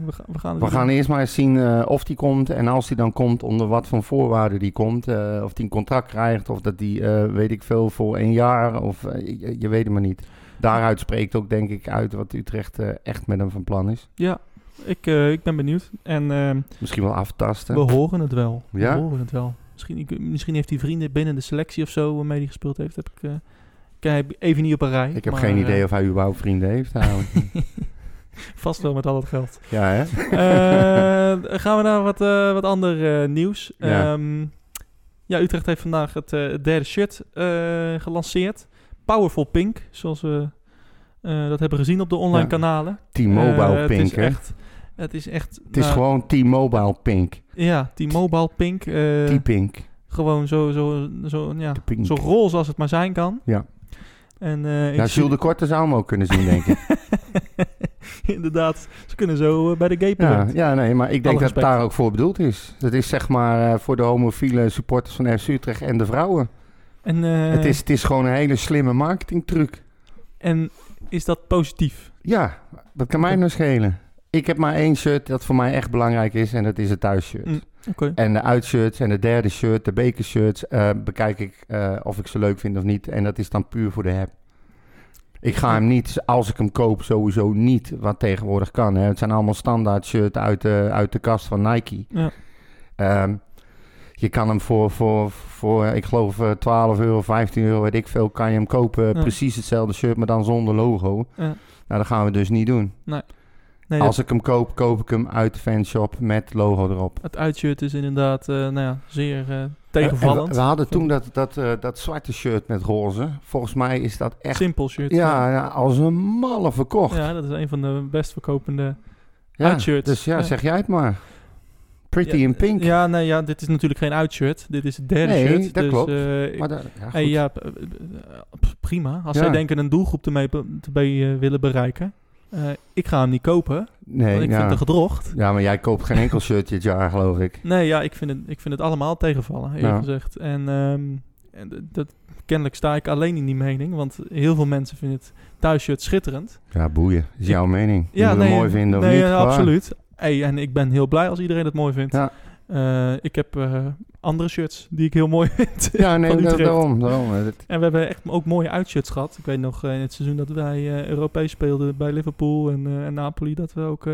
we, ga- we gaan We gaan eerst maar eens zien eh, of die komt. En als die dan komt, onder wat voor voorwaarden die komt. eh, of die een contract krijgt. Of dat die, weet ik veel, voor een jaar. Of je, je weet het maar niet. Daaruit spreekt ook, denk ik, uit wat Utrecht echt met hem van plan is. Ja, ik, ik ben benieuwd. En eh, Misschien wel aftasten. we horen het wel. Ja? We horen het wel. Misschien, ik, misschien heeft hij vrienden binnen de selectie of zo waarmee hij gespeeld heeft. Heb ik, ik heb even niet op een rij. ik heb maar, geen idee of hij überhaupt vrienden heeft. Vast wel met al dat geld. ja, hè? Eh, gaan we naar wat, eh, wat ander eh, nieuws. Ja. Ehm, ja, Utrecht heeft vandaag het derde shirt gelanceerd. Powerful Pink, zoals we dat hebben gezien op de online Ja. kanalen. T-Mobile Pink, het is hè? echt, Het is echt... Het is nou, gewoon T-Mobile Pink. Ja, T-Mobile Pink. T-Pink. gewoon zo, zo, zo, ja, zo roze als het maar zijn kan. Ja. En, ik Ja, zie- Jules de Korte zou hem ook kunnen zien, denk ik. Inderdaad, ze kunnen zo eh, bij de gate Ja, ja, nee, maar ik denk dat het daar ook voor bedoeld is. Het is zeg maar eh, voor de homofiele supporters van FC Utrecht en de vrouwen. En, eh, het, is, het is gewoon een hele slimme marketingtruc. en is dat positief? Ja, dat kan mij nou schelen. Ik heb maar één shirt dat voor mij echt belangrijk is en dat is het thuisshirt. Mm, Oké. En de uitshirts en de derde shirt, de bekershirts, eh, bekijk ik of ik ze leuk vind of niet. En dat is dan puur voor de heb. Ik ga hem niet, als ik hem koop, sowieso niet, wat tegenwoordig kan. Hè. Het zijn allemaal standaard shirts uit de, uit de kast van Nike. Ja. Ehm, je kan hem voor, voor, voor ik geloof, eh, 12 euro, 15 euro, weet ik veel, kan je hem kopen. Ja. Precies hetzelfde shirt, maar dan zonder logo. Ja. Nou, dat gaan we dus niet doen. Nee, Als ik hem koop, koop ik hem uit de fanshop met logo erop. Het uitshirt is inderdaad eh, nou ja, zeer eh, En tegenvallend. we hadden toen dat, dat, eh, dat zwarte shirt met roze. Volgens mij is dat echt Simpel shirt. ja, ja, als een malle verkocht. Ja, Ja, dat is een van de best verkopende uitshirts. Dus ja, Ja. zeg jij het maar. Pretty in pink. Ja, nee, ja, dit is natuurlijk geen uitshirt. Dit is het derde Nee, shirt. dat dus, klopt. eh, maar ja, hey, goed. ja, p- p- p- prima. Als Ja. zij denken een doelgroep te, mee, te eh, willen bereiken. Eh, ik ga hem niet kopen, nee, want ik ja. vind het gedrocht. ja, maar jij koopt geen enkel shirt dit jaar, geloof ik. Nee, ja, ik vind het, ik vind het allemaal tegenvallen, eerlijk Ja. gezegd. En, ehm, en dat, kennelijk sta ik alleen in die mening, want heel veel mensen vinden het thuisshirt schitterend. Ja, boeien. Is jouw mening. Je Ja, nee, het mooi vinden of nee, niet. ja, klaar. absoluut. Hey, en ik ben heel blij als iedereen het mooi vindt. Ja. Eh, ik heb eh, andere shirts die ik heel mooi vind. Ja, nee, van da- Utrecht. daarom. daarom. Het- En we hebben echt ook mooie uitshirts gehad. Ik weet nog eh, in het seizoen dat wij eh, Europees speelden bij Liverpool en, eh, en Napoli, dat we ook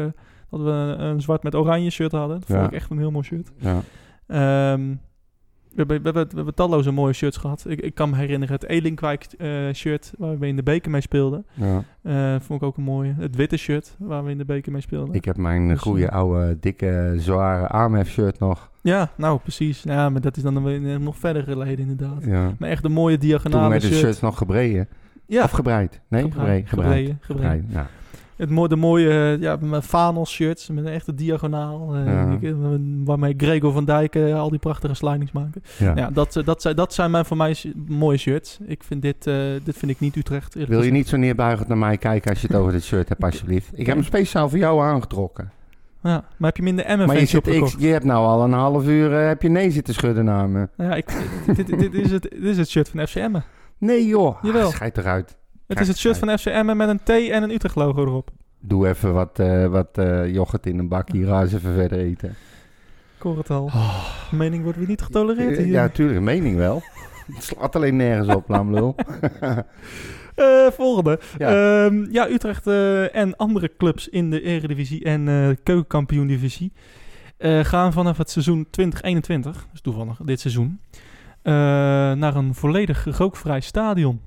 dat we een, zwart met oranje shirt hadden. Dat Ja. vond ik echt een heel mooi shirt. Ja. Ehm, we, hebben, we, hebben, we hebben talloze mooie shirts gehad. Ik, ik kan me herinneren het Elinkwijk eh, shirt waar we in de beker mee speelden. Ja. Eh, vond ik ook een mooie. Het witte shirt waar we in de beker mee speelden. Ik heb mijn Dus, goede, eh, oude, dikke, zware AMF shirt nog. Ja, nou precies. Ja, maar dat is dan nog weer nog verder geleden inderdaad. Ja. Maar echt een mooie Toen diagonale werd de shirt. shirt nog gebreid. Ja, Of gebreid. Nee, Gebreid, gebreid. Gebreid. gebreid, gebreid. Gebreid, ja. Het de mooie eh, ja, Fanos shirts met een echte diagonaal. eh, Ja. eh, waarmee Gregor van Dijk al die prachtige slidings maken. Ja. Ja, dat, dat, zijn, dat zijn mijn, voor mij mooie shirts. Ik vind dit, dit vind ik niet Utrecht. Wil je niet zo neerbuigend naar mij kijken als je het over dit shirt hebt, alsjeblieft? Ik heb hem speciaal voor jou aangetrokken. Ja, maar heb je minder Emmen Maar je, zit, ik, je hebt nou al een half uur heb je nee zitten schudden naar me. Ja, ik, dit, dit, is het, dit is het shirt van FC Emmen. Nee joh, Jawel. Ah, schijt eruit. Het is het shirt van FC Emmen met een T en een Utrecht logo erop. Doe even wat, eh wat eh, yoghurt in een bak hier. Ga eens even verder eten. Ik hoor het al. Mening wordt weer niet getolereerd hier. Ja, natuurlijk, mening wel. Het slaat alleen nergens op, lamlul. Eh, volgende. Ja. Ja, ja Utrecht en andere clubs in de Eredivisie en eh Keukenkampioen-divisie gaan vanaf het seizoen 2021, dus toevallig dit seizoen, naar een volledig rookvrij stadion.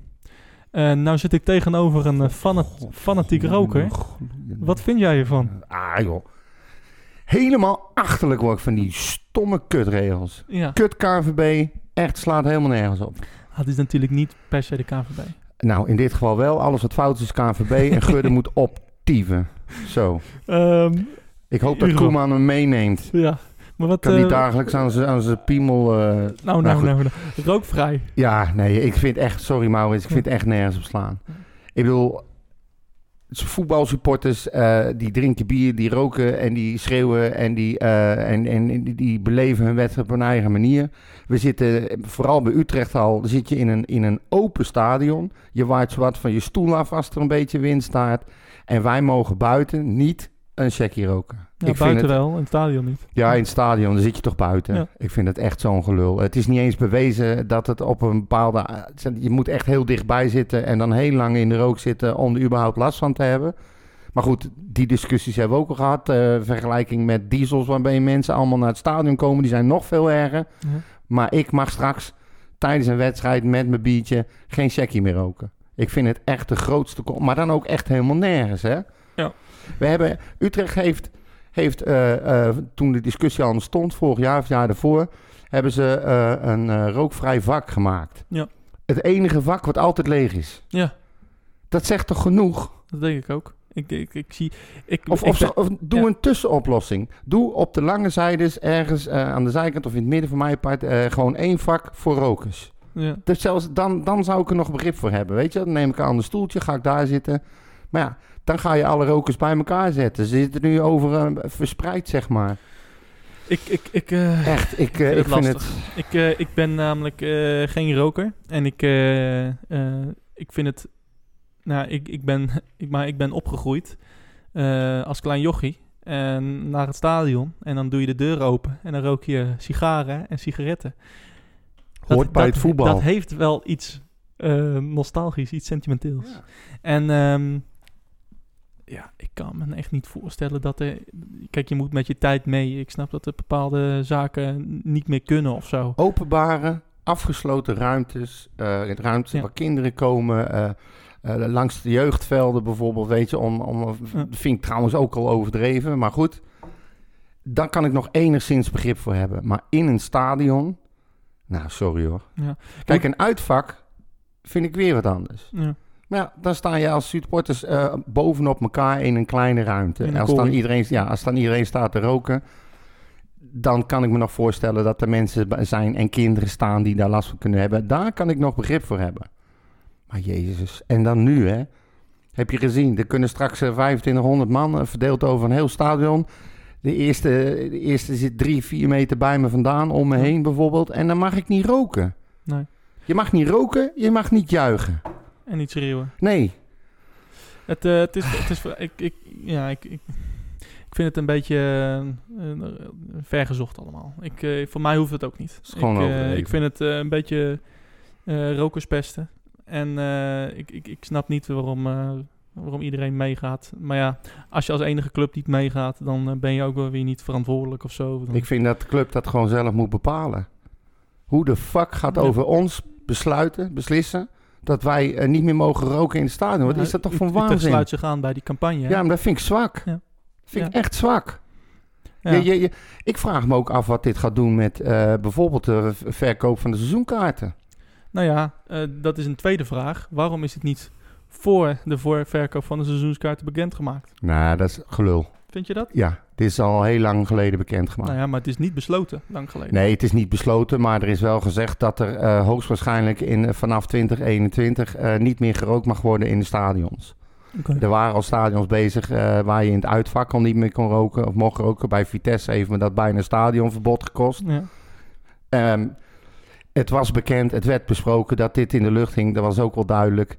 En nou zit ik tegenover een eh, fana- fanatiek roker. Wat vind jij ervan? Ah joh. Helemaal achterlijk word ik van die stomme kutregels. Ja, Kut KVB, echt slaat helemaal nergens op. het is natuurlijk niet per se de KVB. Nou, in dit geval wel. Alles wat fout is, is KVB. En Gudde moet optieven. Zo. Ehm, Ik hoop dat. Koeman hem meeneemt. ja, maar wat... Kan niet eh, dagelijks aan zijn, aan piemel... eh, nou, nou nou, nou, nou. Rookvrij. Ja, nee, ik vind echt... Sorry Maurits, ik vind echt nergens op slaan. Ik bedoel... Voetbalsupporters, eh, die drinken bier, die roken en die schreeuwen en die, eh, en, en die, die beleven hun wedstrijd op hun eigen manier. We zitten, vooral bij Utrecht al, zit je in een, in een open stadion. Je waait wat van je stoel af als er een beetje wind staat. En wij mogen buiten niet een checkie roken. Ja, ik vind buiten het, wel, in het stadion niet. ja, in het stadion, dan zit je toch buiten. Ja. Ik vind het echt zo'n gelul. Het is niet eens bewezen dat het op een bepaalde... Je moet echt heel dichtbij zitten en dan heel lang in de rook zitten om er überhaupt last van te hebben. Maar goed, die discussies hebben we ook al gehad. eh, vergelijking met diesels waarbij mensen allemaal naar het stadion komen. Die zijn nog veel erger. Ja. Maar ik mag straks tijdens een wedstrijd met mijn biertje geen checkie meer roken. Ik vind het echt de grootste... Maar dan ook echt helemaal nergens, hè? We hebben... Utrecht heeft, heeft eh, eh, toen de discussie al stond, vorig jaar of jaar daarvoor... hebben ze eh, een rookvrij vak gemaakt. Ja. Het enige vak wat altijd leeg is. Ja, Dat zegt toch genoeg? dat denk ik ook. Ik, ik, ik zie... Ik, Of, of, ben- zo- of doe ja. een tussenoplossing. Doe op de lange zijdes ergens aan de zijkant of in het midden van mijn part... gewoon één vak voor rokers. ja. Dus zelfs dan, dan zou ik er nog begrip voor hebben, weet je. Dan neem ik een ander stoeltje, ga ik daar zitten. Maar ja, dan ga je alle rokers bij elkaar zetten. Ze zitten nu over eh, verspreid, zeg maar. Ik, ik, ik, eh, Echt, ik, eh, ik vind lastig. het... ik, eh, ik ben namelijk eh, geen roker. En ik, eh, eh, ik vind het... Nou, ik, ik, ben, ik, maar ik ben opgegroeid eh, als klein jochie. En naar het stadion. En dan doe je de deur open. En dan rook je sigaren en sigaretten. Hoort bij het voetbal. Dat heeft wel iets eh, nostalgisch, iets sentimenteels. En ehm, ja, ik kan me echt niet voorstellen dat er... Kijk, je moet met je tijd mee. Ik snap dat er bepaalde zaken niet meer kunnen of zo. Openbare, afgesloten ruimtes. eh ruimtes Ja. waar kinderen komen. eh, eh, langs de jeugdvelden bijvoorbeeld, weet je. Om, om, Ja. Vind ik trouwens ook al overdreven, maar goed. Dan kan ik nog enigszins begrip voor hebben. Maar in een stadion... Nou, sorry hoor. Ja. Kijk, een uitvak vind ik weer wat anders. Ja. Maar ja, dan sta je als supporters eh, bovenop elkaar in een kleine ruimte. Een als, dan iedereen, ja, als dan iedereen staat te roken, dan kan ik me nog voorstellen dat er mensen zijn en kinderen staan die daar last van kunnen hebben. Daar kan ik nog begrip voor hebben. Maar jezus, en dan nu hè. Heb je gezien, er kunnen straks eh, 2500 man eh, verdeeld over een heel stadion. De eerste, de eerste zit drie, vier meter bij me vandaan, om me heen bijvoorbeeld. En dan mag ik niet roken. Nee. Je mag niet roken, je mag niet juichen. En niet schreeuwen. Nee, Het, eh, het is... Het is ik, ik, ja, ik, ik, ik vind het een beetje eh, vergezocht allemaal. Ik, eh, voor mij hoeft het ook niet. gewoon ik, ik vind het een beetje rokerspesten. En ik, ik, ik snap niet waarom, waarom iedereen meegaat. Maar ja, als je als enige club niet meegaat, dan ben je ook wel weer niet verantwoordelijk of zo. Dan- Ik vind dat de club dat gewoon zelf moet bepalen. Hoe de fuck gaat Ja. over ons besluiten, beslissen... dat wij eh, niet meer mogen roken in het stadion? Wat is dat toch voor waanzin? sluit zich aan bij die campagne. hè? Ja, maar dat vind ik zwak. Ja. vind ik echt zwak. Ja. Je, je, je- ik vraag me ook af wat dit gaat doen met eh, bijvoorbeeld de verkoop van de seizoenkaarten. Nou ja, eh, dat is een tweede vraag. Waarom is het niet voor de voorverkoop van de seizoenskaarten bekendgemaakt. Nou, dat is gelul. Vind je dat? Ja, dit is al heel lang geleden bekendgemaakt. Nou ja, maar het is niet besloten, lang geleden. Nee, het is niet besloten, maar er is wel gezegd dat er eh, hoogstwaarschijnlijk in, vanaf 2021 eh, niet meer gerookt mag worden in de stadions. Oké. Er waren al stadions bezig eh, waar je in het uitvak al niet meer kon roken of mocht roken. Bij Vitesse heeft me dat bijna een stadionverbod gekost. Ja. Ehm, het was bekend, het werd besproken dat dit in de lucht hing. Dat was ook wel duidelijk.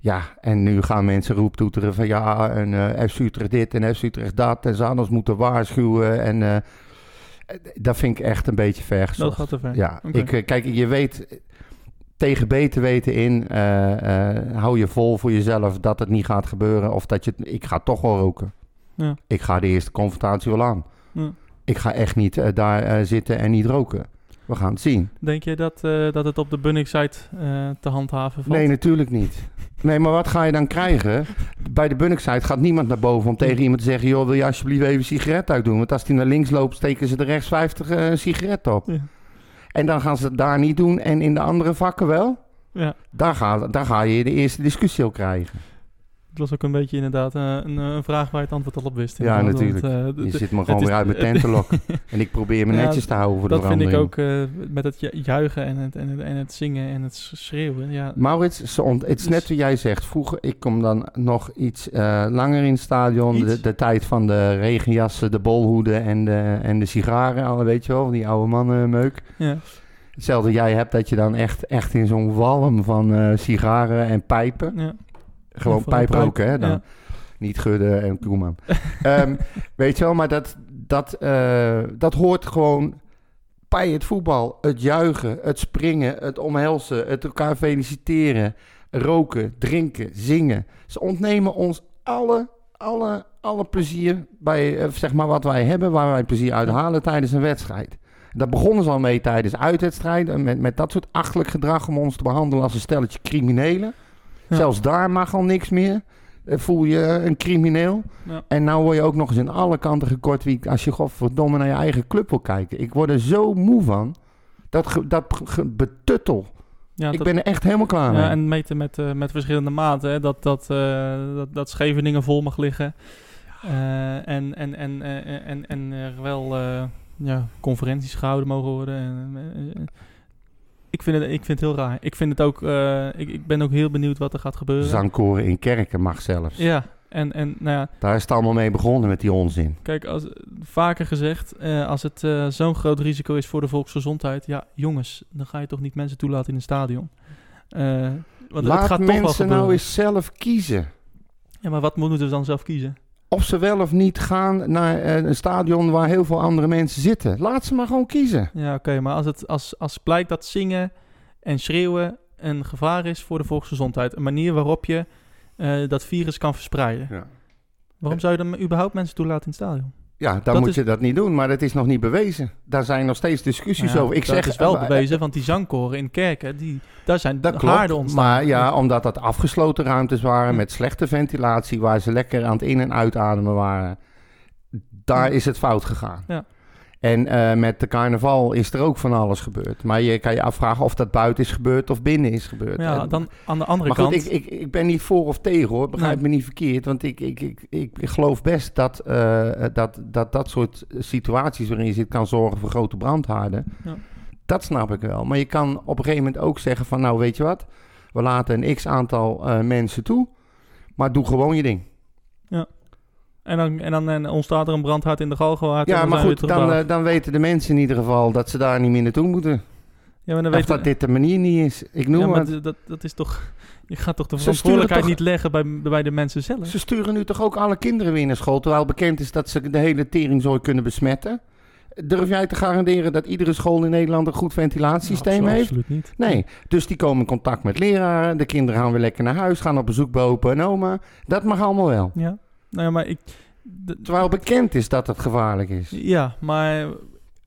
Ja, en nu gaan mensen roeptoeteren van ja, en eh FC Utrecht dit en FC Utrecht dat. En ons moeten waarschuwen. En eh, dat vind ik echt een beetje ver Dat gaat te ver. Ja, ik, eh, kijk, je weet tegen beter weten in, hou je vol voor jezelf dat het niet gaat gebeuren. Of dat je, ik ga toch wel roken. Ja. Ik ga de eerste confrontatie wel aan. Ja. Ik ga echt niet daar zitten en niet roken. We gaan het zien. Denk je dat, dat het op de Bunnik-site eh, te handhaven valt? Nee, natuurlijk niet. Nee, maar wat ga je dan krijgen? Bij de Bunnik-site gaat niemand naar boven om tegen iemand te zeggen... joh, wil je alsjeblieft even een sigaret uitdoen? Want als die naar links loopt, steken ze er rechts 50 eh, sigaretten op. Ja. En dan gaan ze het daar niet doen en in de andere vakken wel? Ja, Daar ga, daar ga je de eerste discussie op krijgen. Het was ook een beetje inderdaad eh, een, een vraag waar je het antwoord al op wist. Ja, inderdaad, want, natuurlijk. eh, Je zit me gewoon weer uit mijn tent te lokken. En ik probeer me Ja, netjes te houden voor de dat vind ik verandering. ook eh, met het ju- juichen en het, en, het, en het zingen en het schreeuwen. Ja, Maurits, het is Dus- net wat jij zegt. Vroeger, ik kom dan nog iets eh, langer in het stadion. De, de tijd van de regenjassen, de bolhoeden en de, en de sigaren. Alle, weet je wel, die oude mannenmeuk. ja. Hetzelfde jij hebt dat je dan echt, echt in zo'n walm van eh, sigaren en pijpen. ja. Gewoon Vooral pijp roken, hè? Dan. Ja. Niet Gudde en Koeman. Ehm, weet je wel, maar dat, dat, eh, dat hoort gewoon bij het voetbal. Het juichen, het springen, het omhelzen, het elkaar feliciteren, roken, drinken, zingen. Ze ontnemen ons alle, alle, alle plezier bij eh, zeg maar wat wij hebben, waar wij plezier uit halen tijdens een wedstrijd. Daar begonnen ze al mee tijdens uitwedstrijden, met, met dat soort achtelijk gedrag om ons te behandelen als een stelletje criminelen. Ja. Zelfs daar mag al niks meer. Eh, Voel je een crimineel. Ja. En nou word je ook nog eens in alle kanten gekort wie als je godverdomme naar je eigen club wil kijken. Ik word er zo moe van. Dat, dat betuttel. Ja, ik dat- ben er echt helemaal klaar mee. Ja, en meten met, eh, met verschillende maten. Hè? Dat, dat, eh, dat, dat Scheveningen vol mag liggen. En en, en, eh, en, en er wel ja, conferenties gehouden mogen worden. En, ik, vind het, ik vind het heel raar. Ik, vind het ook, eh, ik, ik ben ook heel benieuwd wat er gaat gebeuren. Zangkoren in kerken mag zelfs. Ja, en, en nou ja, Daar is het allemaal mee begonnen met die onzin. kijk, als, vaker gezegd, eh, als het eh, zo'n groot risico is voor de volksgezondheid, ja, jongens, dan ga je toch niet mensen toelaten in een stadion. Want Laat het gaat toch wel mensen nou eens zelf kiezen. Ja, maar wat moeten ze dan zelf kiezen? Of ze wel of niet gaan naar eh, een stadion waar heel veel andere mensen zitten. Laat ze maar gewoon kiezen. Ja, oké, maar als het als, als blijkt dat zingen en schreeuwen een gevaar is voor de volksgezondheid, een manier waarop je eh, dat virus kan verspreiden, Ja. waarom zou je dan überhaupt mensen toelaten in het stadion? Ja, dan Dat moet is- je dat niet doen, maar dat is nog niet bewezen. Daar zijn nog steeds discussies ja, over. Ik dat zeg is wel bewezen, want die zangkoren in kerken, die, daar zijn Dat klopt, ontstaan. maar ja, omdat dat afgesloten ruimtes waren met slechte ventilatie, waar ze lekker aan het in- en uitademen waren, daar Ja. is het fout gegaan. Ja. En eh, met de carnaval is er ook van alles gebeurd. Maar je kan je afvragen of dat buiten is gebeurd of binnen is gebeurd. Ja, En- dan aan de andere maar goed, kant... ik, ik, ik ben niet voor of tegen hoor, begrijp Nee. me niet verkeerd. Want ik, ik, ik, ik geloof best dat, eh, dat, dat dat soort situaties waarin je zit kan zorgen voor grote brandhaarden. Ja. Dat snap ik wel. Maar je kan op een gegeven moment ook zeggen van nou weet je wat, we laten een x aantal eh, mensen toe, maar doe gewoon je ding. En dan, en dan en ontstaat er een brandhaard in de Galgenwaard. en Ja, maar goed, dan, eh, dan weten de mensen in ieder geval dat ze daar niet meer naartoe moeten. Ja, maar dan Of weet dat dit de manier niet is. Ik noem ja, maar het. dat, dat is toch... Je gaat toch de Ze verantwoordelijkheid niet leggen bij, bij de mensen zelf? Ze sturen nu toch ook alle kinderen weer naar school, terwijl bekend is dat ze de hele teringzooi kunnen besmetten. Durf jij te garanderen dat iedere school in Nederland een goed ventilatiesysteem Nou, heeft? Absoluut niet. Nee, dus die komen in contact met leraren. De kinderen gaan weer lekker naar huis, gaan op bezoek bij opa en oma. Dat mag allemaal wel. Ja, nou ja, maar ik... Terwijl bekend is dat het gevaarlijk is. Ja, maar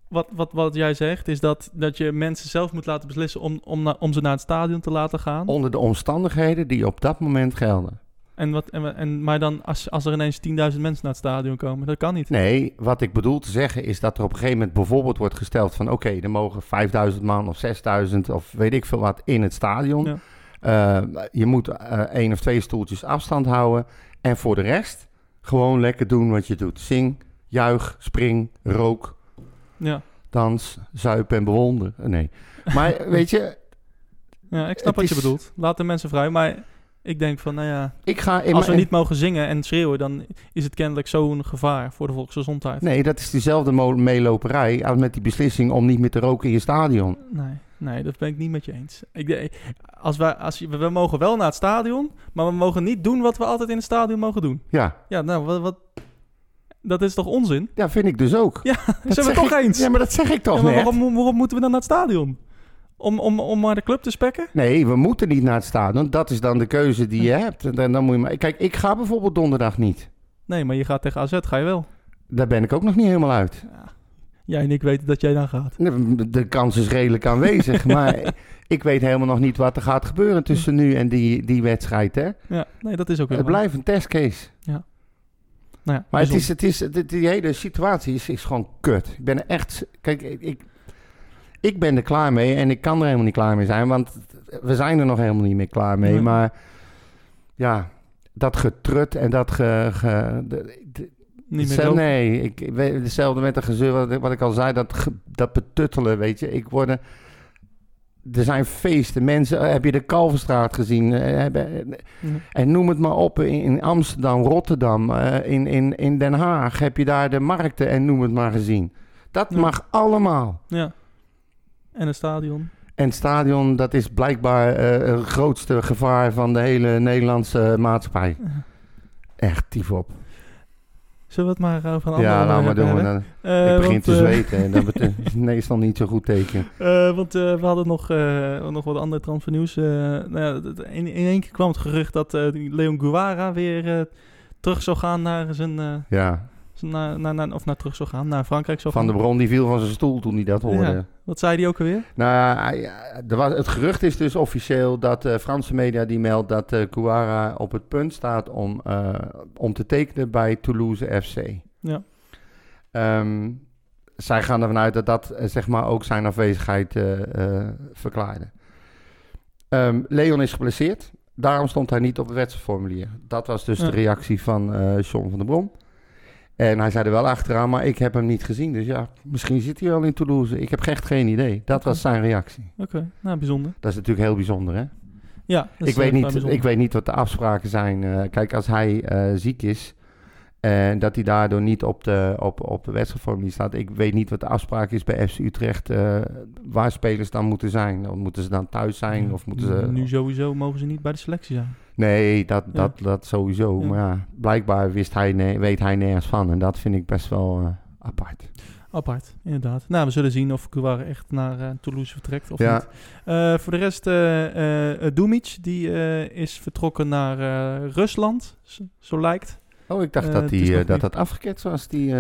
wat, wat, wat jij zegt is dat, dat je mensen zelf moet laten beslissen om, om, na- om ze naar het stadion te laten gaan. Onder de omstandigheden die op dat moment gelden. En wat, en, en, maar dan als, als er ineens 10.000 mensen naar het stadion komen, dat kan niet. Nee, wat ik bedoel te zeggen is dat er op een gegeven moment bijvoorbeeld wordt gesteld van... oké, er mogen 5000 man of 6000 of weet ik veel wat in het stadion. Ja. Eh, je moet eh, één of twee stoeltjes afstand houden. En voor de rest, gewoon lekker doen wat je doet. Zing, juich, spring, rook, Ja. dans, zuipen en bewonderen. Eh, Nee. Maar weet je, ja, ik snap wat je is- bedoelt. Laat de mensen vrij. Maar ik denk van, nou ja, ik ga... als we niet mogen zingen en schreeuwen, dan is het kennelijk zo'n gevaar voor de volksgezondheid. Nee, dat is dezelfde mo- meeloperij als met die beslissing om niet meer te roken in je stadion. Nee, nee, dat ben ik niet met je eens. Ik, als wij, als je, we mogen wel naar het stadion, maar we mogen niet doen wat we altijd in het stadion mogen doen. Ja, Ja, nou, wat, wat dat is toch onzin? ja vind ik dus ook. Ja, Dat zijn we toch ik- eens? Ja, maar dat zeg ik toch Ja, maar net. waarom, waarom moeten we dan naar het stadion? Om, om, om maar de club te spekken? Nee, we moeten niet naar het stadion. Dat is dan de keuze die je hebt. En dan, dan moet je maar... Kijk, ik ga bijvoorbeeld donderdag niet. Nee, maar je gaat tegen AZ, ga je wel. Daar ben ik ook nog niet helemaal uit. Jij en ik weten dat jij dan gaat. De, kans is redelijk aanwezig. maar ik weet helemaal nog niet wat er gaat gebeuren tussen nu en die, die wedstrijd. Hè? Ja, nee, dat is ook weer Het waar. blijft een testcase. Nou ja, Maar het is, het is, die, die hele situatie is, is gewoon kut. Ik ben er echt... Kijk, ik, ik, ik ben er klaar mee en ik kan er helemaal niet klaar mee zijn. Want we zijn er nog helemaal niet meer klaar mee. Nee. Maar ja, dat getrut en dat ge... ge- de- de- Niet meer nee, ik, ik weet hetzelfde met de gezeur wat, ik- wat ik al zei, dat, dat betuttelen, weet je. Ik word er er zijn feesten, mensen, eh, heb je de Kalverstraat gezien? Eh, hebben- Ja. en noem het maar op, in, in Amsterdam, Rotterdam, eh, in, in, in Den Haag heb je daar de markten en noem het maar gezien. Dat Ja. mag allemaal. Ja. En een stadion. En het stadion, dat is blijkbaar eh, het grootste gevaar van de hele Nederlandse maatschappij. Echt, tief op. Zullen we het maar over een andere Ja, laat maar doen. hebben? Dan, Eh, ik begin want, te eh, zweten en dat is meestal niet zo goed teken. Eh, want eh, we hadden nog, eh, nog wat andere transfernieuws. Eh nou ja, in, in één keer kwam het gerucht dat eh, Leon Guevara weer eh, terug zou gaan naar zijn... eh, Ja, naar, naar, naar- of naar terug zou gaan, naar Frankrijk zou Van de Bron die viel van zijn stoel toen hij dat hoorde. Ja. Wat zei hij ook alweer? Nou, er was, het gerucht is dus officieel dat de Franse media die meldt dat uh, Kouara op het punt staat om, eh, om te tekenen bij Toulouse FC. Ja. Ehm, zij gaan ervan uit dat dat eh, zeg maar ook zijn afwezigheid eh, eh, verklaarde. Ehm, Leon is geblesseerd. Daarom stond hij niet op het wedstrijdformulier. Dat was dus Ja. de reactie van eh John van der Brom. En hij zei er wel achteraan, maar ik heb hem niet gezien. Dus ja, misschien zit hij wel in Toulouse. Ik heb echt geen idee. Dat was zijn reactie. Oké, nou bijzonder. Dat is natuurlijk heel bijzonder, hè? Ja, dat is, Ik weet, niet, bijzonder. ik weet niet wat de afspraken zijn. Eh, kijk, als hij eh, ziek is en dat hij daardoor niet op de, op, op de wedstrijdformulier staat. Ik weet niet wat de afspraak is bij FC Utrecht eh, waar spelers dan moeten zijn. Of moeten ze dan thuis zijn? Ja, Of moeten ze... Nu sowieso mogen ze niet bij de selectie zijn. Nee, dat, Ja. dat, dat sowieso. Ja. Maar ja, blijkbaar wist hij weet hij nergens van. En dat vind ik best wel eh, apart. Apart, inderdaad. Nou, we zullen zien of Guevara echt naar eh, Toulouse vertrekt of Ja. niet. Eh, voor de rest, Dumic, die is vertrokken naar Rusland, zo, lijkt. Oh, ik dacht dat, die, dat niet- dat afgeketst was, die...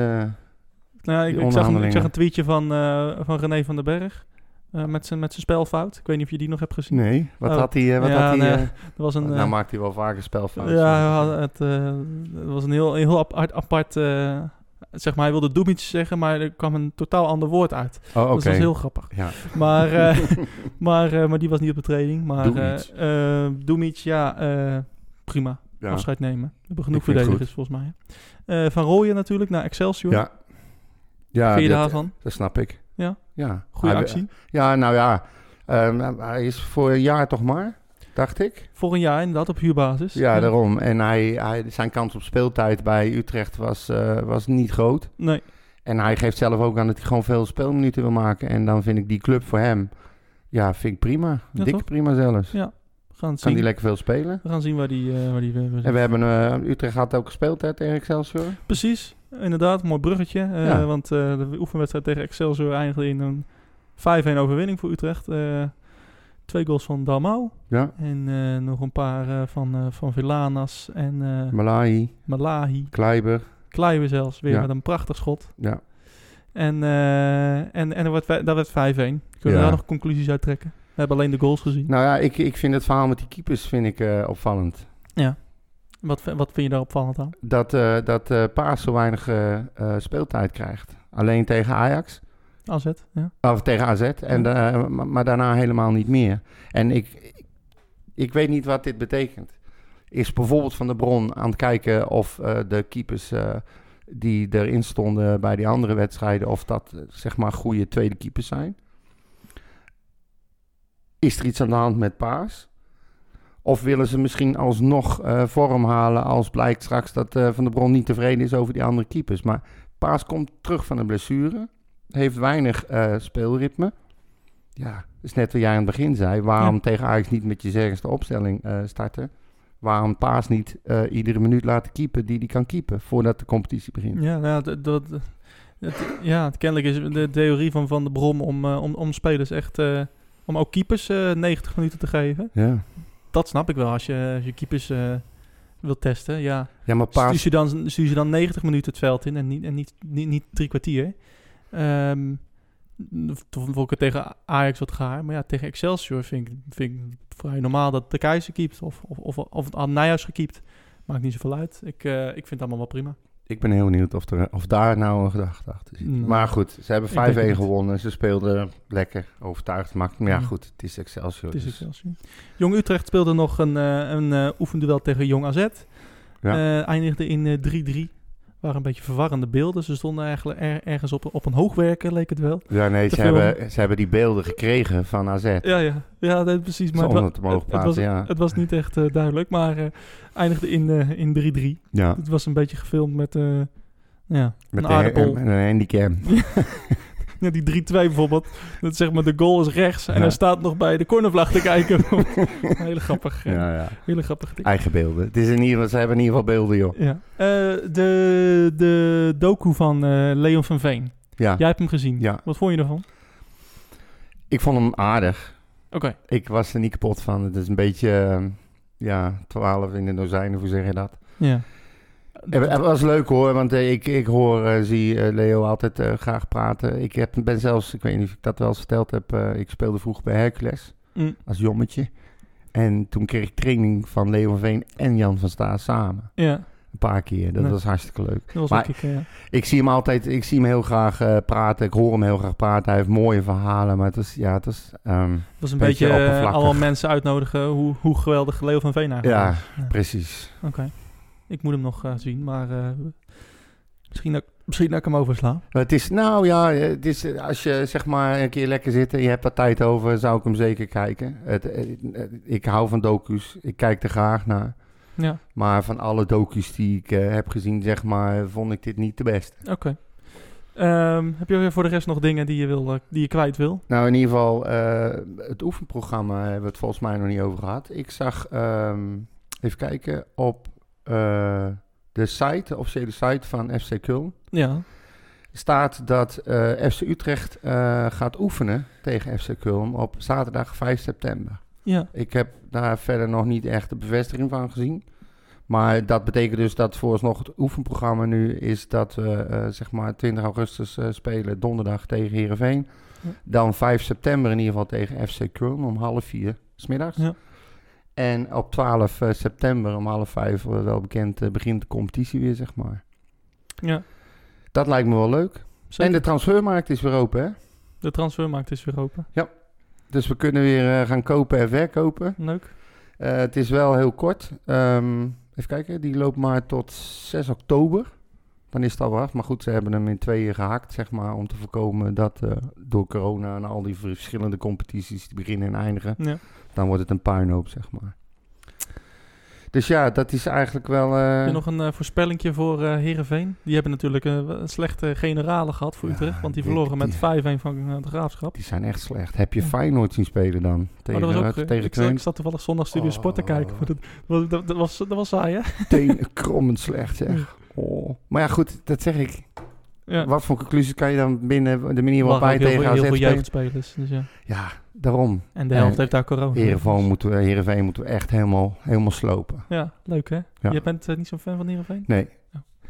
Nou, ik, ik, zag een, ik zag een tweetje van, van René van den Berg eh, met zijn met zijn spelfout. Ik weet niet of je die nog hebt gezien. nee, wat Oh. had hij... eh, wat Ja, had hij nee, eh, was een, nou maakt hij wel vaker spelfouten. ja, het, het was een heel, heel apart, apart zeg maar, hij wilde Dumic zeggen, maar er kwam een totaal ander woord uit. Oh, oké. Dat was heel grappig. Ja. Maar, maar, maar die was niet op de training. Maar Dumic. Dumic, ja, prima. Ja. Afscheid nemen. We hebben genoeg verdedigers volgens mij. van Rooyen natuurlijk naar Excelsior. Ja. Ja, Vind je daarvan? dat snap ik. Ja? Ja. Hij- actie. Ja, nou ja. Ehm, hij is voor een jaar toch maar, dacht ik. Voor een jaar inderdaad op huurbasis. Ja, daarom. En hij, hij, zijn kans op speeltijd bij Utrecht was, eh, was niet groot. Nee, En hij geeft zelf ook aan dat hij gewoon veel speelminuten wil maken. En dan vind ik die club voor hem, ja, vind ik prima. Ja, Dik prima zelfs. Ja, gaan Kan zien. die lekker veel spelen. We gaan zien waar die... eh, waar die eh, En we hebben, Utrecht had ook gespeeld hè, tegen Excelsior. Precies, inderdaad. Mooi bruggetje. eh, Ja. Want eh, de oefenwedstrijd tegen Excelsior eindigde in een 5-1 overwinning voor Utrecht. Eh, twee goals van Dalmau. Ja, En nog een paar van, van Villanas en Malahi, Malahi. Kleiber. Kluiven zelfs, weer Ja. met een prachtig schot. Ja. En, en, en er werd, dat werd 5-1. Kunnen we Ja. daar nog conclusies uit trekken? We hebben alleen de goals gezien. Nou ja, ik, ik vind het verhaal met die keepers vind ik, opvallend. Wat, wat vind je daar opvallend aan? Dat, eh dat eh Paas zo weinig eh, speeltijd krijgt. Alleen tegen Ajax. AZ, ja. Of tegen AZ. En, maar, maar daarna helemaal niet meer. En ik, ik weet niet wat dit betekent. Is bijvoorbeeld Van de Bron aan het kijken of de keepers die erin stonden bij die andere wedstrijden, of dat zeg maar goede tweede keepers zijn? Is er iets aan de hand met Paas? Of willen ze misschien alsnog eh, vorm halen als blijkt straks dat eh, Van der Bron niet tevreden is over die andere keepers? Maar Paas komt terug van een blessure, heeft weinig eh, speelritme. Ja, dat is net wat jij aan het begin zei. Waarom Ja. tegen Ajax niet met je zeggenste opstelling starten? Waarom Paas niet iedere minuut laten keepen die hij kan keepen voordat de competitie begint? Ja, nou, dat, dat, het, ja, het kennelijk is de theorie van Van de Brom om, om, om spelers echt... om ook keepers eh, 90 minuten te geven. Ja, Dat snap ik wel, als je, als je keepers eh wilt testen. Ja, ja maar stuur je, dan, stuur je dan 90 minuten het veld in en niet, en niet, niet, niet drie kwartier. Ehm toen vond ik het tegen Ajax wat gaar. Maar ja, tegen Excelsior vind ik, vind ik vrij normaal dat de Keizer keept. Of, of, of, of het Nijhuis gekiept. Maakt niet zoveel uit. Ik, eh, ik vind het allemaal wel prima. Ik ben heel benieuwd of, er, of daar nou een gedachte achter zit. Nou, maar goed, ze hebben ik denk 5-1 het niet. gewonnen. Ze speelden lekker, overtuigd. Maar ja, goed, het is Excelsior. Het is dus- Excelsior. Jong Utrecht speelde nog een, eh een eh, oefenduel tegen Jong AZ. Ja. Eh, eindigde in eh, 3-3. Waren een beetje verwarrende beelden. Ze stonden eigenlijk er- ergens op, op een hoogwerker, leek het wel. Ja, nee, ze hebben, ze hebben die beelden gekregen van AZ. Ja, ja. Ja, nee, precies. Maar het, wa- was, ja. het was niet echt eh, duidelijk. Maar eh, eindigde in, eh, in 3-3. Ja, Het was een beetje gefilmd met ja, met een een, aardappel. met een handicap. Ja, die 3-2 bijvoorbeeld. Dat zeg maar, de goal is rechts. En Ja. hij staat nog bij de cornervlag te kijken. hele grappig. Ja, ja. Hele grappig ding. Eigen beelden. Het is in ieder geval, ze hebben in ieder geval beelden, joh. Ja. Eh, de, de docu van eh, Leon van Veen. Ja, Jij hebt hem gezien. Ja. Wat vond je ervan? ik vond hem aardig. Oké. Ik was er niet kapot van. Het is een beetje, eh, ja, 12 in de dozijnen, hoe zeg je dat? Ja. Het, het was leuk hoor, want eh, ik, ik hoor, eh, zie eh, Leo altijd eh, graag praten. Ik heb, ben zelfs, ik weet niet of ik dat wel eens verteld heb, eh, ik speelde vroeger bij Hercules Mm, als jommetje. En toen kreeg ik training van Leo van Veen en Jan van Staes samen. ja, Een paar keer. Dat was hartstikke leuk. was Maar- ik, ja. Ik zie hem altijd, ik zie hem heel graag eh, praten. Ik hoor hem heel graag praten. Hij heeft mooie verhalen, maar het was, ja, het was, ehm, Het was een beetje eh, allemaal mensen uitnodigen hoe, hoe geweldig Leo van Veen eigenlijk ja, is. Ja. precies. Oké. Ik moet hem nog eh, zien, maar eh, misschien, dat, misschien dat ik hem oversla. Het is, nou ja, het is, eh, als je zeg maar een keer lekker zit en je hebt daar tijd over, zou ik hem zeker kijken. Het, het- het- ik hou van docu's, ik kijk er graag naar. Ja, Maar van alle docu's die ik heb gezien, zeg maar, vond ik dit niet de beste. oké. Ehm, heb je voor de rest nog dingen die je, wil, die je kwijt wil? Nou, in ieder geval, het oefenprogramma hebben we het volgens mij nog niet over gehad. Ik zag, ehm, even kijken, op eh, de site, de officiële site van FC Köln, Ja. staat dat eh, FC Utrecht eh, gaat oefenen tegen FC Köln op zaterdag 5 september. Ja. Ik heb daar verder nog niet echt de bevestiging van gezien. Maar dat betekent dus dat vooralsnog het oefenprogramma nu is dat we zeg maar 20 augustus spelen donderdag tegen Heerenveen. Ja. Dan 5 september in ieder geval tegen FC Köln om half vier smiddags. Ja. En op 12 eh, september om half vijf, wel bekend, eh, begint de competitie weer, zeg maar. ja. Dat lijkt me wel leuk. Zeker. En de transfermarkt is weer open, hè? De transfermarkt is weer open. Dus we kunnen weer eh, gaan kopen en verkopen. Leuk. Het is wel heel kort. Ehm, even kijken, die loopt maar tot 6 oktober. Dan is het al af. Maar goed, ze hebben hem in tweeën gehakt, zeg maar, om te voorkomen dat door corona en al die verschillende competities die beginnen en eindigen, Ja. Dan wordt het een puinhoop, zeg maar. Dus ja, dat is eigenlijk wel... eh, Heb je nog een eh voorspellingje voor eh Heerenveen? Die hebben natuurlijk een slechte generale gehad voor Ja, Utrecht. Want die die- verloren met die- 5-1 van eh, de Graafschap. Die zijn echt slecht. Heb je Ja. Feyenoord zien spelen dan? Maar Tegen, dat was ook, eh, tegen ik, zat, ik zat toevallig zondag Studio Sport te Oh. kijken. Maar dat, dat, dat, dat was, dat was saai, hè? Tenen krommend slecht, zeg. Oh. Maar ja, goed, dat zeg ik. Ja. Wat voor conclusies kan je dan binnen de manier Er waarop wij tegen AZ spelen? Dus ja. Ja, daarom. En de helft En heeft daar corona. Heerenveen moeten, we, Heerenveen moeten we echt helemaal, helemaal slopen. Ja, leuk hè? Ja. Je bent eh, niet zo'n fan van Heerenveen? Nee.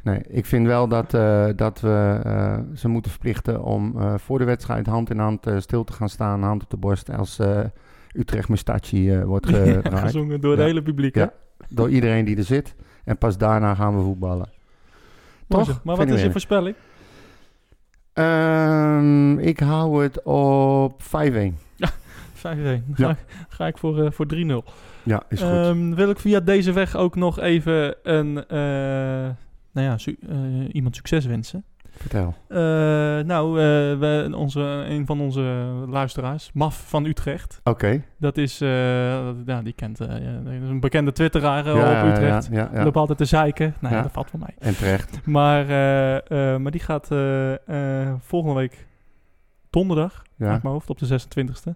Nee, ik vind wel dat, eh, dat we eh, ze moeten verplichten om voor de wedstrijd hand in hand stil te gaan staan, hand op de borst, als Utrecht Mustachi wordt Ja, gedraaid. gezongen door het Ja. hele publiek hè? Door iedereen die er zit. En pas daarna gaan we voetballen. Toch? Maar wat is je voorspelling? Ehm, ik hou het op 5-1. 5-1. Dan ga, Ja. ik- ga ik voor, eh, voor 3-0. Ja, is goed. Ehm, wil ik via deze weg ook nog even een, eh, nou ja, su- eh, iemand succes wensen. Vertel. Eh, nou, eh, we, onze, een van onze luisteraars, Maf van Utrecht. Oké. Dat is, eh, ja, die kent, een bekende twitteraar op Utrecht. Ja, ja. Loopt altijd te zeiken. Nou ja, dat valt voor mij. En terecht. Maar, maar die gaat volgende week donderdag, Ja. uit mijn hoofd, op de 26e,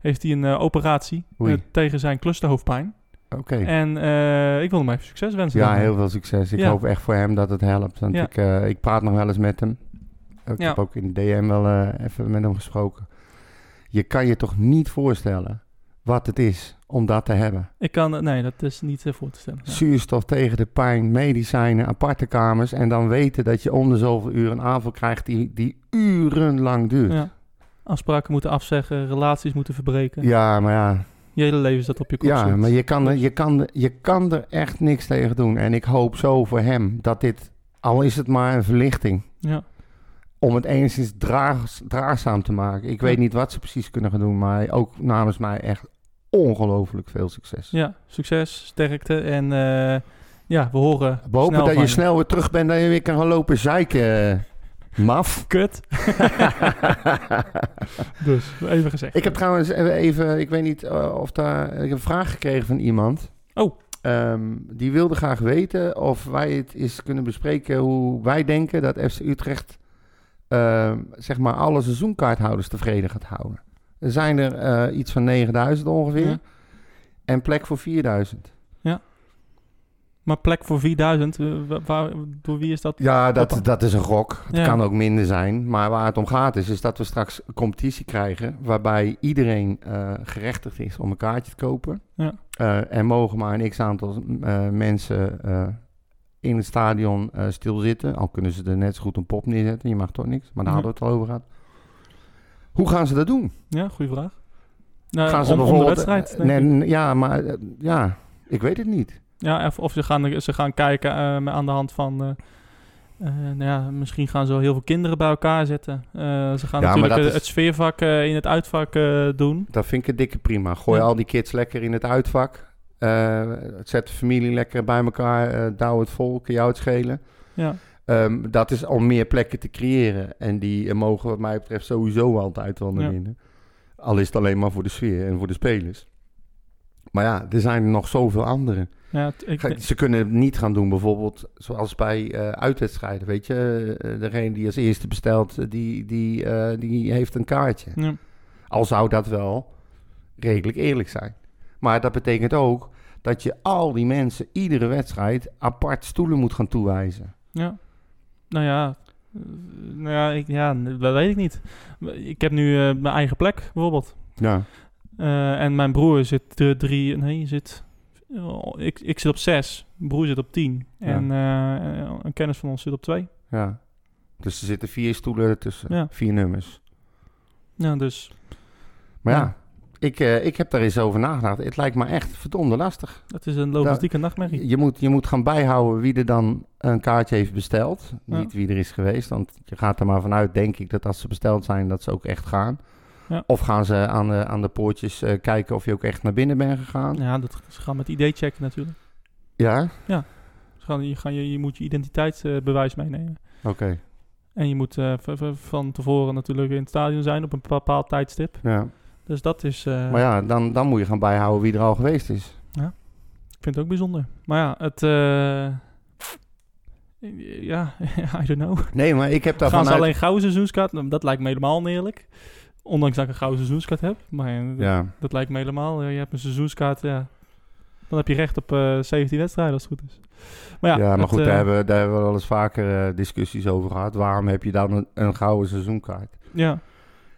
heeft hij een operatie tegen zijn clusterhoofdpijn. Oké. En eh, ik wil hem even succes wensen. Ja, heel veel succes. Ik Ja. hoop echt voor hem dat het helpt. Want Ja. ik, eh, ik praat nog wel eens met hem. Ik Ja. heb ook in de DM wel eh, even met hem gesproken. Je kan je toch niet voorstellen wat het is om dat te hebben. Ik kan, nee, dat is niet voor te stellen. Ja. Zuurstof tegen de pijn, medicijnen, aparte kamers. En dan weten dat je om de zoveel uur een aanval krijgt die, die urenlang duurt. Ja. Ja. Afspraken moeten afzeggen, relaties moeten verbreken. maar ja, Je hele leven staat op je kop. ja zit. maar je kan, er, je, kan je kan er echt niks tegen doen. En ik hoop zo voor hem dat dit, al is het maar een verlichting, Ja. om het enigszins draag, draagzaam te maken. Ik weet niet wat ze precies kunnen gaan doen, maar ook namens mij echt ongelooflijk veel succes. ja, succes, sterkte en eh, ja, we horen We hopen dat je snel weer terug bent en je weer kan gaan lopen zeiken, maf. Kut. dus, even gezegd. Ik heb trouwens even, ik weet niet eh, of daar, ik heb een vraag gekregen van iemand. Oh. Ehm, die wilde graag weten of wij het eens kunnen bespreken hoe wij denken dat FC Utrecht, ehm, zeg maar, alle seizoenkaarthouders tevreden gaat houden. Er zijn er eh, iets van 9000 ongeveer Ja. en plek voor 4000. Maar plek voor 4000, eh, wa- waar, door wie is dat? Ja, dat, Hoppa. dat is een gok. Het Ja. kan ook minder zijn. Maar waar het om gaat is, is dat we straks een competitie krijgen... waarbij iedereen eh, gerechtigd is om een kaartje te kopen. Ja. Eh, er mogen maar een x-aantal mensen in het stadion stilzitten. Al kunnen ze er net zo goed een pop neerzetten. Je mag toch niks, maar daar hadden we het al over gehad. Hoe gaan ze dat doen? Ja, goede vraag. Nou, gaan ze om, om de wedstrijd, nee, ja, maar ja, ik weet het niet. Ja, of, of ze, gaan, ze gaan kijken eh, aan de hand van... eh, eh, nou ja, misschien gaan ze wel heel veel kinderen bij elkaar zetten. Ze gaan Ja, natuurlijk is- het sfeervak in het uitvak doen. Dat vind ik een dikke prima. Gooi Ja. al die kids lekker in het uitvak. Zet de familie lekker bij elkaar. douw het vol, kan jou het schelen. Ja, Ehm, dat is om meer plekken te creëren. En die mogen wat mij betreft sowieso altijd wel naar binnen. Al is het alleen maar voor de sfeer en voor de spelers. Maar ja, er zijn nog zoveel andere. ja ik, Ze kunnen het niet gaan doen, bijvoorbeeld zoals bij eh, uitwedstrijden. Weet je, Eh, degene die als eerste bestelt, eh, die, die, die heeft een kaartje. ja, Al zou dat wel redelijk eerlijk zijn. Maar dat betekent ook dat je al die mensen iedere wedstrijd apart stoelen moet gaan toewijzen. ja. Nou ja, nou ja, ik, ja, dat weet ik niet. Ik heb nu mijn eigen plek, bijvoorbeeld. Ja. Eh, en mijn broer zit eh, drie... Nee, zit... oh, ik, ik zit op zes. Mijn broer zit op tien. Ja. En eh, een kennis van ons zit op twee. ja. Dus er zitten vier stoelen tussen, Ja. vier nummers. Ja, dus Maar ja, Ja. Ik, eh, ik heb daar eens over nagedacht. Het lijkt me echt verdomde lastig. dat is een logistieke nachtmerrie. Je moet, je moet gaan bijhouden wie er dan een kaartje heeft besteld. Niet wie er is geweest. Want je gaat er maar vanuit, denk ik, dat als ze besteld zijn, dat ze ook echt gaan. Ja. Of gaan ze aan de, aan de poortjes eh, kijken of je ook echt naar binnen bent gegaan. Ja, dat, ze gaan met ID checken natuurlijk. Ja? Ze gaan, je, gaan, je, je moet je identiteitsbewijs meenemen. Oké. En je moet eh, van tevoren natuurlijk in het stadion zijn op een bepaald tijdstip. Ja. Dus dat is... eh, Maar ja, dan, dan moet je gaan bijhouden wie er al geweest is. Ik vind het ook bijzonder. Maar ja, het... ja, I don't know. Nee, maar ik heb daar Gaan ze alleen gouden seizoenskaart? Dat lijkt me helemaal oneerlijk. Ondanks dat ik een gouden seizoenskaart heb. Maar eh, dat, lijkt me helemaal... eh, je hebt een seizoenskaart, ja. Dan heb je recht op eh 17 wedstrijden als het goed is. Maar ja, Ja, maar het, goed, eh, daar, hebben, daar hebben we wel eens vaker eh, discussies over gehad. Waarom heb je dan een, een gouden seizoenkaart? Ja,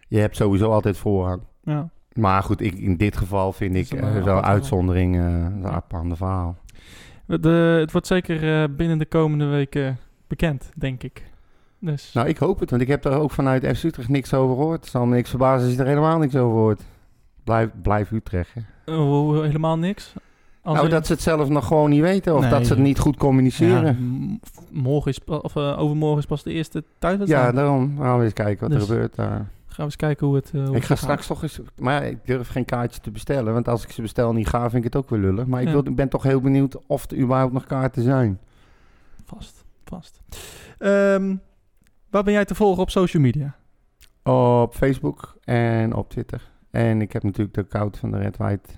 Je hebt sowieso altijd voorrang. ja. Maar goed, ik, in dit geval vind ik een, eh, eh, wel uitzondering eh een aparte verhaal. De, het wordt zeker eh, binnen de komende weken bekend, denk ik. Dus Nou, ik hoop het, want ik heb er ook vanuit FC Utrecht niks over gehoord. Het zal niks verbazen als je er helemaal niks over hoort. Blijf, blijf Utrecht, hè. oh, helemaal niks. Als nou, in- dat ze het zelf nog gewoon niet weten of Nee. dat ze het niet goed ja, communiceren. morgen is, of, eh, overmorgen is pas de eerste Ja, thuiswedstrijd. daarom. Nou, we eens kijken wat Dus- er gebeurt daar. Ga we eens kijken hoe het. eh, hoe Ik ga straks toch eens... Maar ja, ik durf geen kaartje te bestellen. Want als ik ze bestel niet ga, vind ik het ook weer lullig. Maar ik, Ja. wil, ik ben toch heel benieuwd of er überhaupt nog kaarten zijn. Vast, vast. Ehm, waar ben jij te volgen op social media? Op Facebook en op Twitter. En ik heb natuurlijk de account van de Red White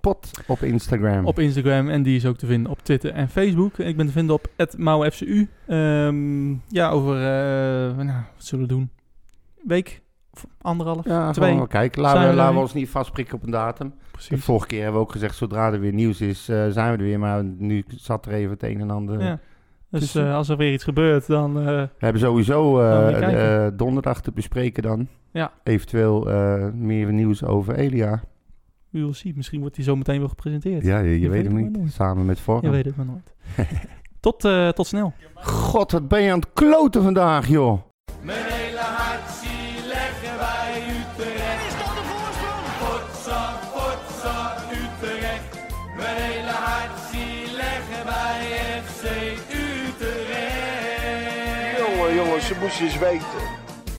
Pot op Instagram. Op Instagram en die is ook te vinden op Twitter en Facebook. Ik ben te vinden op @mauFCU. Ehm ja, over eh, nou, wat zullen we doen? Week anderhalf? ja, twee. gewoon kijken. Laten, we, laten we ons niet vastprikken op een datum. De Precies. vorige keer hebben we ook gezegd, zodra er weer nieuws is, eh, zijn we er weer. Maar nu zat er even het een en ander. Ja. Dus Dus, eh, als er weer iets gebeurt, dan... eh, We hebben sowieso eh, eh, donderdag te bespreken dan. Ja. Eventueel eh, meer nieuws over Elia. we will see. Misschien wordt die zo meteen wel gepresenteerd. Ja, je, je Je weet weet hem het niet. Samen met Je Vorm. weet het maar nooit. tot, eh, tot snel. God, wat ben je aan het kloten vandaag, joh. Moesten eens weten.